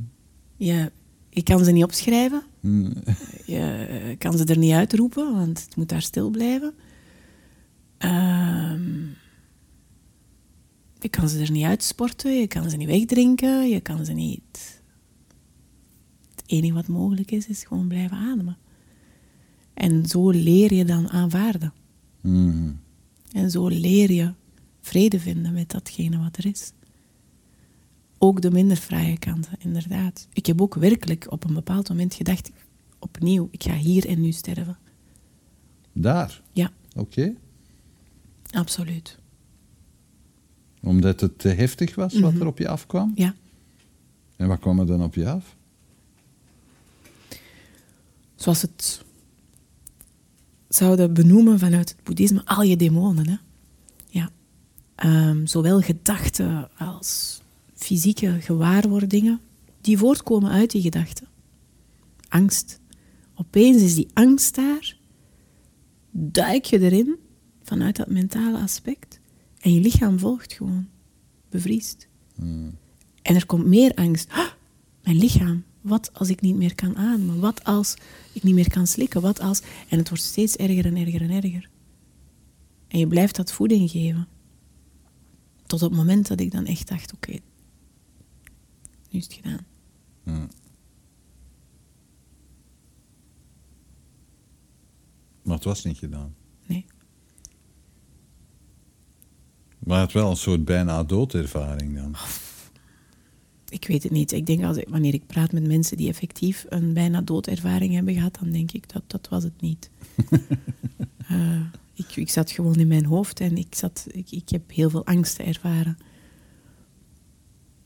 Ja, ik kan ze niet opschrijven. Je kan ze er niet uitroepen, want het moet daar stil blijven. Ehm, je kan ze er niet uitsporten, je kan ze niet wegdrinken, je kan ze niet... Het enige wat mogelijk is, is gewoon blijven ademen. En zo leer je dan aanvaarden. Mhm. En zo leer je vrede vinden met datgene wat er is. Ook de minder fraaie kanten, inderdaad. Ik heb ook werkelijk op een bepaald moment gedacht, opnieuw, ik ga hier en nu sterven. Daar? Ja, Oké. absoluut. Omdat het te heftig was wat Mhm. er op je afkwam? Ja. En wat kwam er dan op je af? Zoals het zouden benoemen vanuit het boeddhisme, al je demonen. Hè? Ja. Ehm, zowel gedachten als fysieke gewaarwordingen, die voortkomen uit die gedachten. Angst. Opeens is die angst daar, duik je erin vanuit dat mentale aspect en je lichaam volgt gewoon, bevriest. En er komt meer angst. Ah, mijn lichaam. Wat als ik niet meer kan ademen? Wat als ik niet meer kan slikken? Wat als... En het wordt steeds erger en erger en erger. En je blijft dat voeding geven. Tot op het moment dat ik dan echt dacht, oké, nu is het gedaan. Maar het was niet gedaan. Nee. Maar het wel een soort bijna doodervaring dan. Ik weet het niet. Ik denk als ik, wanneer ik praat met mensen die effectief een bijna doodervaring hebben gehad, dan denk ik dat dat was het niet. Eh, ik, ik zat gewoon in mijn hoofd en ik, zat, ik, ik heb heel veel angsten ervaren.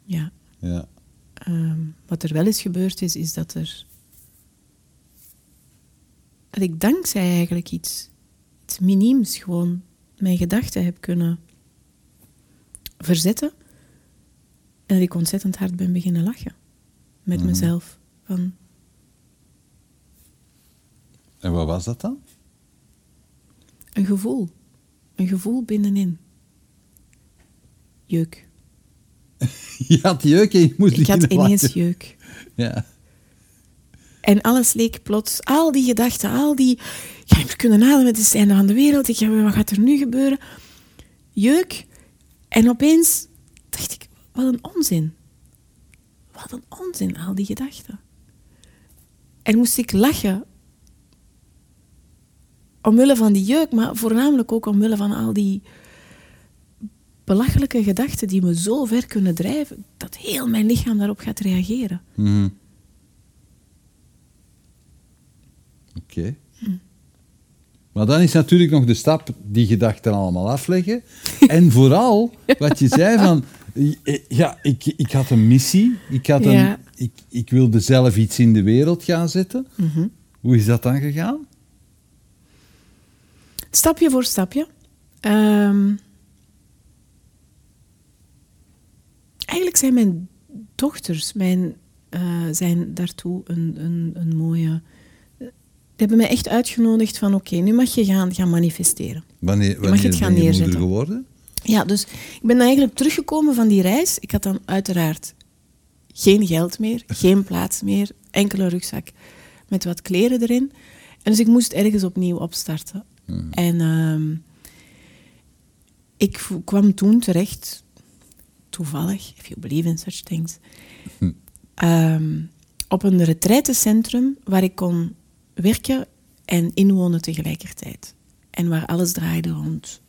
Ja. Ja. Ehm, wat er wel eens gebeurd is, is dat er. dat ik dankzij eigenlijk iets, iets miniems gewoon mijn gedachten heb kunnen verzetten. En dat ik ontzettend hard ben beginnen lachen. Met Mhm. mezelf. Van, En wat was dat dan? een gevoel. Een gevoel binnenin. Jeuk. Je had jeuk en je moest Ik had ineens lachen. jeuk. Ja. En alles leek plots, al die gedachten, al die... Ik ga kunnen ademen, het is het einde van de wereld. Ik ga, wat gaat er nu gebeuren? Jeuk. En opeens dacht ik, wat een onzin. Wat een onzin, al die gedachten. En moest ik lachen. Omwille van die jeuk, maar voornamelijk ook omwille van al die belachelijke gedachten die me zo ver kunnen drijven, dat heel mijn lichaam daarop gaat reageren. Mhm. Oké. Maar dan is natuurlijk nog de stap die gedachten allemaal afleggen. En vooral wat je zei van... Ja, ik, ik had een missie. Ik, had een, Ja. ik, ik wilde zelf iets in de wereld gaan zetten. Hoe is dat dan gegaan? Stapje voor stapje. Ehm, eigenlijk zijn mijn dochters mijn, eh, zijn daartoe een, een, een mooie... Die hebben mij echt uitgenodigd van oké, nu mag je gaan, gaan manifesteren. Wanneer, mag wanneer het gaan ben je moeder geworden? Ja, dus ik ben eigenlijk teruggekomen van die reis. Ik had dan uiteraard geen geld meer, geen plaats meer, enkele rugzak met wat kleren erin. En dus ik moest ergens opnieuw opstarten. En ehm, ik kwam toen terecht, toevallig, if you believe in such things, ehm, op een retraitecentrum waar ik kon werken en inwonen tegelijkertijd. En waar alles draaide rond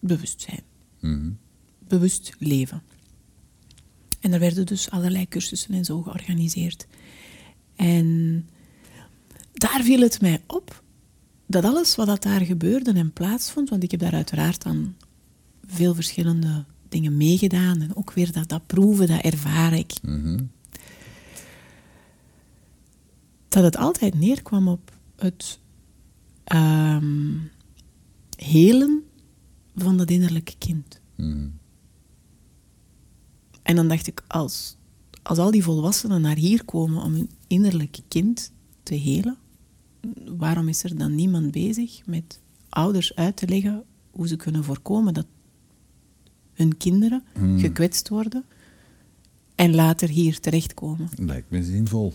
bewustzijn. Mhm. Bewust leven. En er werden dus allerlei cursussen en zo georganiseerd. En daar viel het mij op dat alles wat dat daar gebeurde en plaatsvond, want ik heb daar uiteraard dan veel verschillende dingen meegedaan en ook weer dat, dat proeven, dat ervaren ik, Mhm. dat het altijd neerkwam op het ehm, helen van dat innerlijke kind. Mhm. En dan dacht ik, als, als al die volwassenen naar hier komen om hun innerlijke kind te helen, waarom is er dan niemand bezig met ouders uit te leggen hoe ze kunnen voorkomen dat hun kinderen gekwetst worden en later hier terechtkomen. Lijkt me zinvol.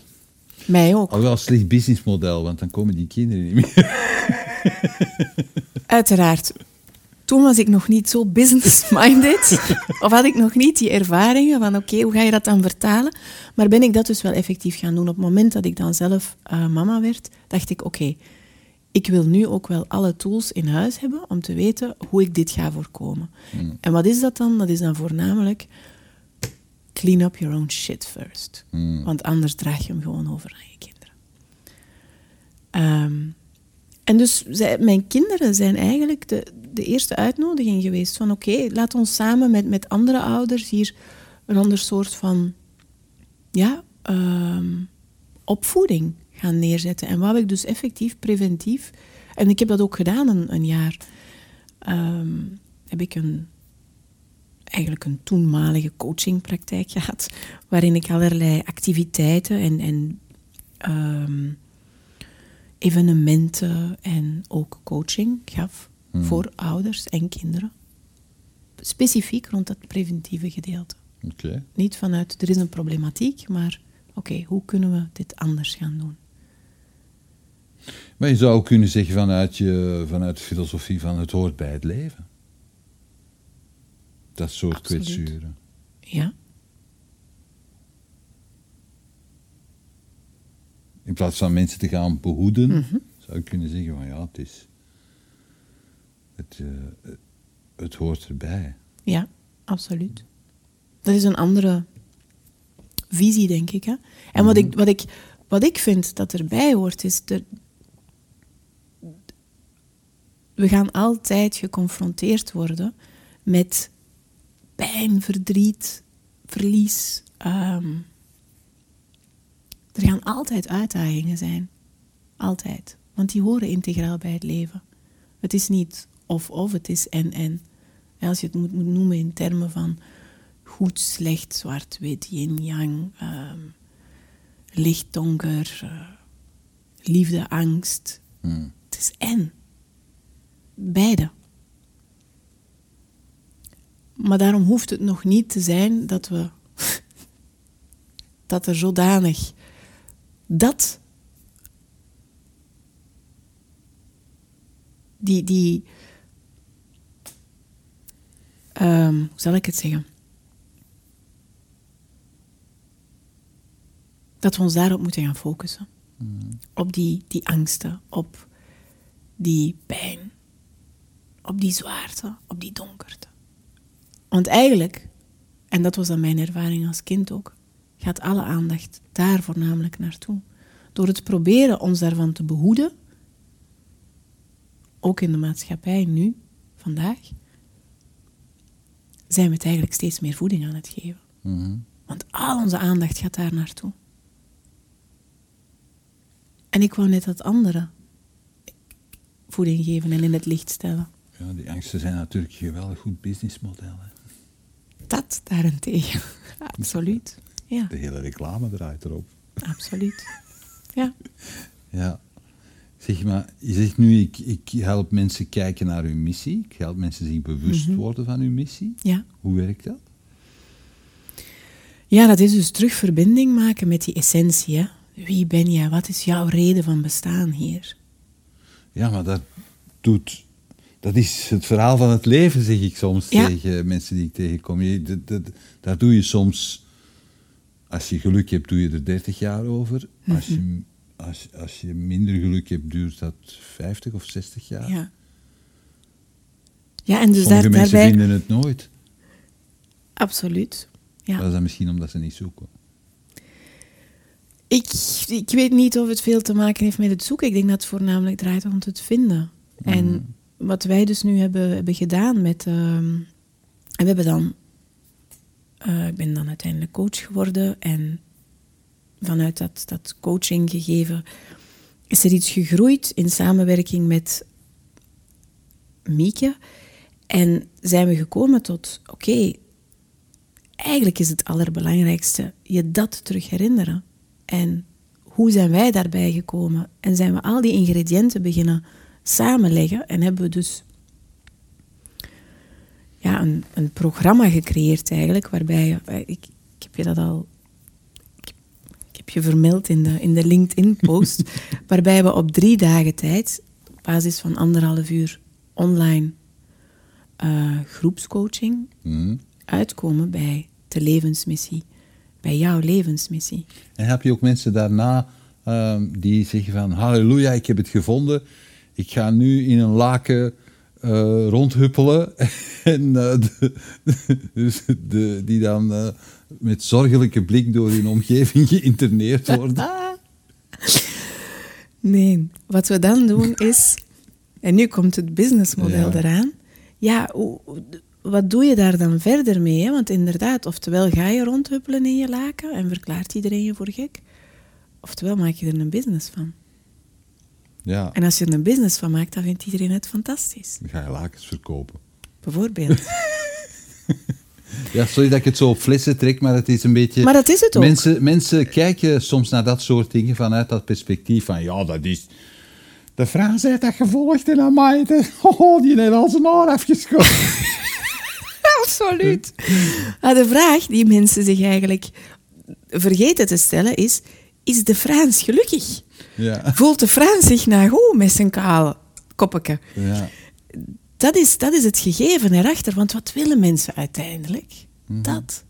Mij ook. Alhoewel een slecht businessmodel, want dan komen die kinderen niet meer. Uiteraard. Toen was ik nog niet zo business-minded. of had ik nog niet die ervaringen van oké, hoe ga je dat dan vertalen? Maar ben ik dat dus wel effectief gaan doen. Op het moment dat ik dan zelf uh, mama werd, dacht ik oké, ik wil nu ook wel alle tools in huis hebben om te weten hoe ik dit ga voorkomen. Hmm. En wat is dat dan? Dat is dan voornamelijk clean up your own shit first. Hmm. Want anders draag je hem gewoon over aan je kinderen. Ehm, en dus zij, mijn kinderen zijn eigenlijk de, de eerste uitnodiging geweest van oké, laat ons samen met, met andere ouders hier een ander soort van ja, ehm, opvoeding gaan neerzetten. En wou ik dus effectief preventief, en ik heb dat ook gedaan een, een jaar, ehm, heb ik een, eigenlijk een toenmalige coachingpraktijk gehad, waarin ik allerlei activiteiten en, en ehm, evenementen en ook coaching gaf Hmm. voor ouders en kinderen. Specifiek rond dat preventieve gedeelte. Niet vanuit er is een problematiek, maar oké, hoe kunnen we dit anders gaan doen? Maar je zou ook kunnen zeggen vanuit, je, vanuit de filosofie van het hoort bij het leven. Dat soort Absoluut. kwetsuren. Ja, In plaats van mensen te gaan behoeden, Mhm. zou je kunnen zeggen van ja, het is... Het, eh, het hoort erbij. ja, absoluut. Dat is een andere visie, denk ik. Hè? En wat, ik, wat, ik, wat ik vind dat erbij hoort, is... Er, we gaan altijd geconfronteerd worden met pijn, verdriet, verlies. ehm, er gaan altijd uitdagingen zijn. Altijd. Want die horen integraal bij het leven. Het is niet of-of, het is en-en. En als je het moet, noemen in termen van goed, slecht, zwart, wit, yin-yang, ehm, licht, donker, eh, liefde, angst. Hmm. Het is en. Beide. Maar daarom hoeft het nog niet te zijn dat we. dat er zodanig. dat. die. die ehm, hoe zal ik het zeggen? Dat we ons daarop moeten gaan focussen. Op die, die angsten, op die pijn, op die zwaarte, op die donkerte. Want eigenlijk, en dat was dan mijn ervaring als kind ook, gaat alle aandacht daar voornamelijk naartoe. Door het proberen ons daarvan te behoeden, ook in de maatschappij nu, vandaag, zijn we het eigenlijk steeds meer voeding aan het geven. Mhm. Want al onze aandacht gaat daar naartoe. En ik wou net dat andere voeding geven en in het licht stellen. Ja, die angsten zijn natuurlijk geweldig goed businessmodel. Hè. Dat daarentegen. Absoluut. Ja, De hele reclame draait erop. absoluut. Ja. Ja. Zeg maar, je zegt nu, ik, ik help mensen kijken naar hun missie. Ik help mensen zich bewust Mhm. worden van hun missie. Ja. Hoe werkt dat? ja, dat is dus terug verbinding maken met die essentie. Hè? Wie ben jij? Wat is jouw reden van bestaan hier? Ja, maar dat doet... Dat is het verhaal van het leven, zeg ik soms Ja. tegen mensen die ik tegenkom. Je, dat, dat, daar doe je soms... Als je geluk hebt, doe je er 30 jaar over. Als, je, als, als je minder geluk hebt, duurt dat 50 of 60 jaar. Ja. Ja, en dus Sommige daar, mensen daarbij... vinden het nooit. Absoluut. Ja. Dat is dan misschien omdat ze niet zoeken. Ik, ik weet niet of het veel te maken heeft met het zoeken. Ik denk dat het voornamelijk draait rond het vinden. En wat wij dus nu hebben, hebben gedaan met... ehm, en we hebben dan... eh, ik ben dan uiteindelijk coach geworden. En vanuit dat, dat coaching gegeven is er iets gegroeid in samenwerking met Mieke. En zijn we gekomen tot... Oké, eigenlijk is het allerbelangrijkste je dat terug herinneren. En hoe zijn wij daarbij gekomen? En zijn we al die ingrediënten beginnen samenleggen en hebben we dus ja, een, een programma gecreëerd eigenlijk, waarbij je- ik, heb je dat al heb je vermeld in de, in de LinkedIn-post, waarbij we op drie dagen tijd, op basis van anderhalf uur online uh, groepscoaching, Hmm. uitkomen bij de levensmissie, bij jouw levensmissie. En heb je ook mensen daarna ehm, die zeggen van halleluja, ik heb het gevonden. Ik ga nu in een laken eh, rondhuppelen. en eh, de, dus de, die dan eh, met zorgelijke blik door hun omgeving geïnterneerd worden. Nee, wat we dan doen is, en nu komt het businessmodel Ja. eraan. Ja, wat doe je daar dan verder mee? Hè? Want inderdaad, oftewel ga je rondhuppelen in je laken en verklaart iedereen je voor gek, oftewel maak je er een business van. Ja, En als je er een business van maakt, dan vindt iedereen het fantastisch. dan ga je lakens verkopen. Bijvoorbeeld. Ja, sorry dat ik het zo op flessen trek, maar het is een beetje... Maar dat is het ook. Mensen, mensen kijken soms naar dat soort dingen vanuit dat perspectief van, ja, dat is... De Frans heeft dat gevolgd en amai, het- oh, die heeft al zijn haar afgeschoten. Absoluut. Maar de vraag die mensen zich eigenlijk vergeten te stellen is: is de Frans gelukkig? Ja. Voelt de Frans zich nou goed met zijn kale koppetje? ja. Dat is, dat is het gegeven erachter, want wat willen mensen uiteindelijk? Dat.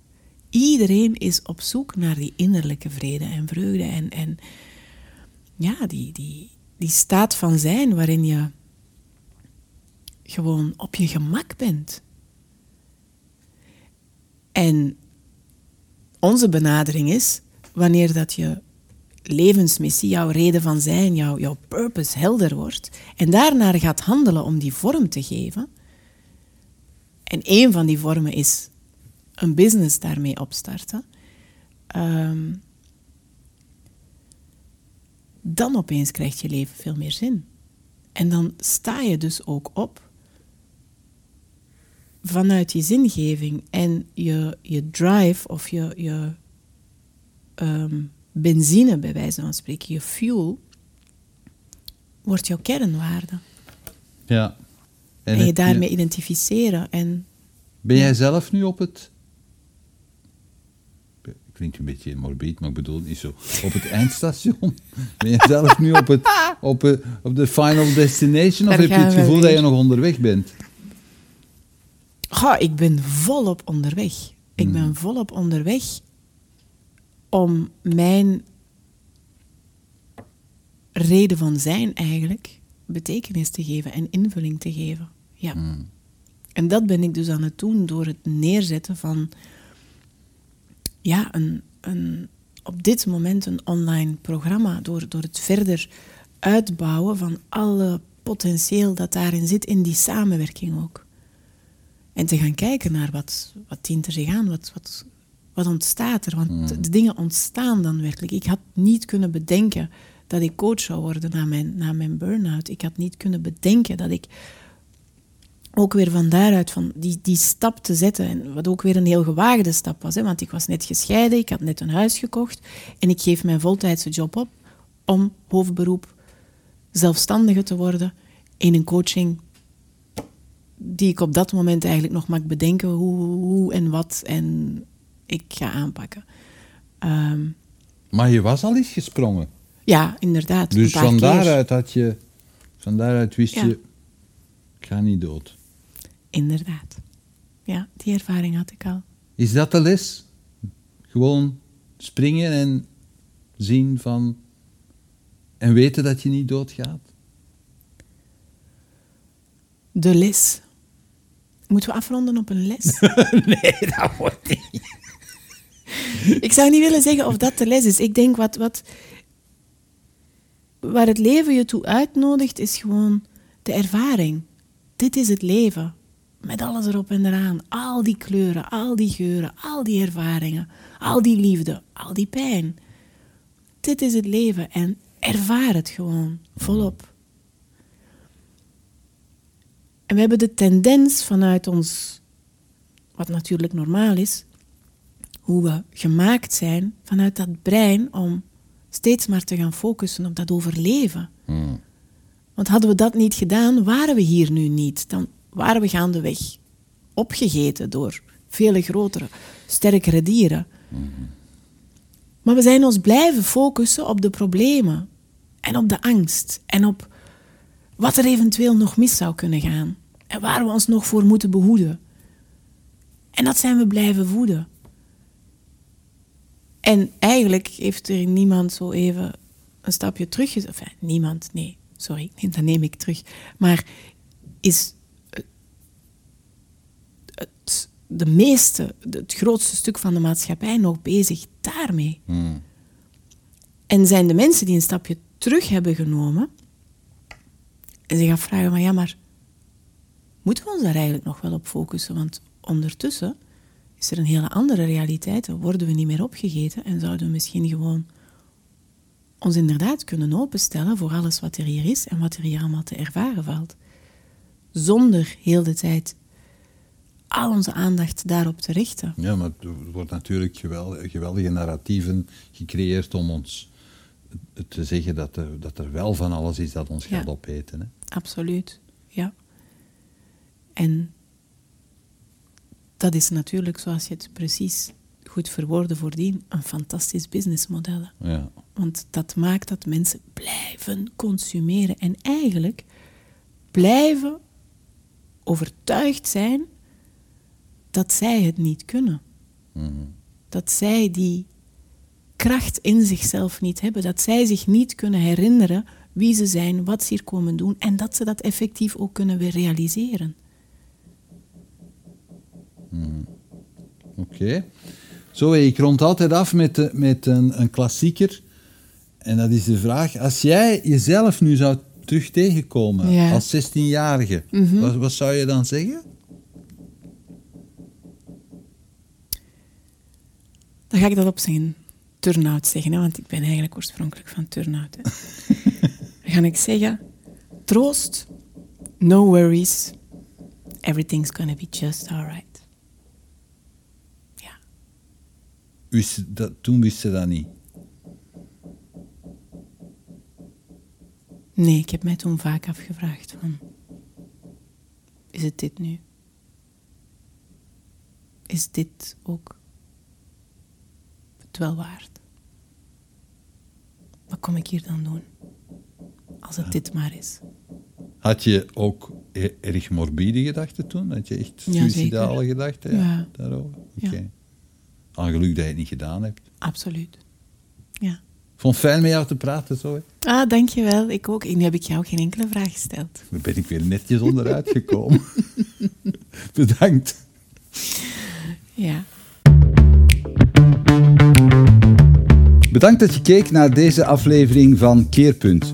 Iedereen is op zoek naar die innerlijke vrede en vreugde en, en ja, die, die, die staat van zijn waarin je gewoon op je gemak bent. En onze benadering is, wanneer dat je levensmissie, jouw reden van zijn, jouw, jouw purpose helder wordt en daarnaar gaat handelen om die vorm te geven. En een van die vormen is een business daarmee opstarten. ehm, dan opeens krijgt je leven veel meer zin. En dan sta je dus ook op vanuit je zingeving en je, je drive of je, je ehm, benzine, bij wijze van spreken, je fuel, wordt jouw kernwaarde. ja. En, je daarmee identificeren. En Ben jij zelf nu op het... Klinkt een beetje morbid, maar ik bedoel het niet zo. Op het eindstation? Ben jij zelf nu op, het, op, het, op de final destination? Of heb je het gevoel dat je nog onderweg bent? Goh, ik ben volop onderweg. Ik ben volop onderweg om mijn reden van zijn eigenlijk betekenis te geven en invulling te geven. Ja. En dat ben ik dus aan het doen door het neerzetten van ja, een, een, op dit moment een online programma. Door, door het verder uitbouwen van alle potentieel dat daarin zit, in die samenwerking ook. En te gaan kijken naar wat, wat dient er zich aan, wat, wat, wat ontstaat er. Want de dingen ontstaan dan werkelijk. Ik had niet kunnen bedenken dat ik coach zou worden na mijn, na mijn burn-out. Ik had niet kunnen bedenken dat ik ook weer van daaruit van die, die stap te zetten. En wat ook weer een heel gewaagde stap was. Hè, want ik was net gescheiden, ik had net een huis gekocht. En ik geef mijn voltijdse job op om hoofdberoep zelfstandige te worden in een coaching die ik op dat moment eigenlijk nog mag bedenken hoe, hoe en wat en ik ga aanpakken. Ehm, Maar je was al eens gesprongen. ja, inderdaad. Dus van daaruit, had je, van daaruit wist Ja. je, ik ga niet dood. Inderdaad. Ja, die ervaring had ik al. Is dat de les? Gewoon springen en zien van... En weten dat je niet doodgaat? De les. Moeten we afronden op een les? nee, dat wordt niet. Ik zou niet willen zeggen of dat de les is. Ik denk wat, wat, waar het leven je toe uitnodigt, is gewoon de ervaring. Dit is het leven. Met alles erop en eraan. Al die kleuren, al die geuren, al die ervaringen, al die liefde, al die pijn. Dit is het leven en ervaar het gewoon volop. En we hebben de tendens vanuit ons, wat natuurlijk normaal is, hoe we gemaakt zijn vanuit dat brein om steeds maar te gaan focussen op dat overleven. Want hadden we dat niet gedaan, waren we hier nu niet. Dan waren we gaandeweg opgegeten door vele grotere, sterkere dieren. Maar we zijn ons blijven focussen op de problemen en op de angst en op wat er eventueel nog mis zou kunnen gaan en waar we ons nog voor moeten behoeden. En dat zijn we blijven voeden. En eigenlijk heeft er niemand zo even een stapje terug gezet. Enfin, niemand, nee, sorry, dat neem ik terug. Maar is het, de meeste, het grootste stuk van de maatschappij nog bezig daarmee? Hmm. En zijn de mensen die een stapje terug hebben genomen en zich afvragen, maar ja, maar moeten we ons daar eigenlijk nog wel op focussen? Want ondertussen is er een hele andere realiteit. Worden we niet meer opgegeten en zouden we misschien gewoon ons inderdaad kunnen openstellen voor alles wat er hier is en wat er hier allemaal te ervaren valt. Zonder heel de tijd al onze aandacht daarop te richten. Ja, maar er wordt natuurlijk geweldige, geweldige narratieven gecreëerd om ons te zeggen dat er, dat er wel van alles is dat ons gaat opeten. Hè? Absoluut, ja. En dat is natuurlijk, zoals je het precies goed verwoorden voordien, een fantastisch businessmodel. Ja. Want dat maakt dat mensen blijven consumeren en eigenlijk blijven overtuigd zijn dat zij het niet kunnen. Mhm. Dat zij die kracht in zichzelf niet hebben, dat zij zich niet kunnen herinneren wie ze zijn, wat ze hier komen doen en dat ze dat effectief ook kunnen weer realiseren. Oké. Zo, ik rond altijd af met, de- met een, een klassieker. En dat is de vraag, als jij jezelf nu zou terug tegenkomen Ja. als 16-jarige, wat, wat zou je dan zeggen? Dan ga ik dat op zijn turnout zeggen, hè, want ik ben eigenlijk oorspronkelijk van turnout. Hè. Dan ga ik zeggen, troost, no worries, everything's gonna be just alright. Ja, Wist, dat, toen wist ze dat niet. nee, ik heb mij toen vaak afgevraagd van, is het dit nu? Is dit ook het wel waard? Wat kom ik hier dan doen? Als het dit maar is. Had je ook e- erg morbide gedachten toen? Had je echt suicidale gedachten Ja. daarover? Ja. Aan geluk dat je het niet gedaan hebt. Absoluut. Ja. Vond het fijn met jou te praten zo. Hè? Ah, dankjewel. Ik ook. En nu heb ik jou geen enkele vraag gesteld. Daar ben ik weer netjes onderuit gekomen. Bedankt. Ja. Bedankt dat je keek naar deze aflevering van Keerpunt.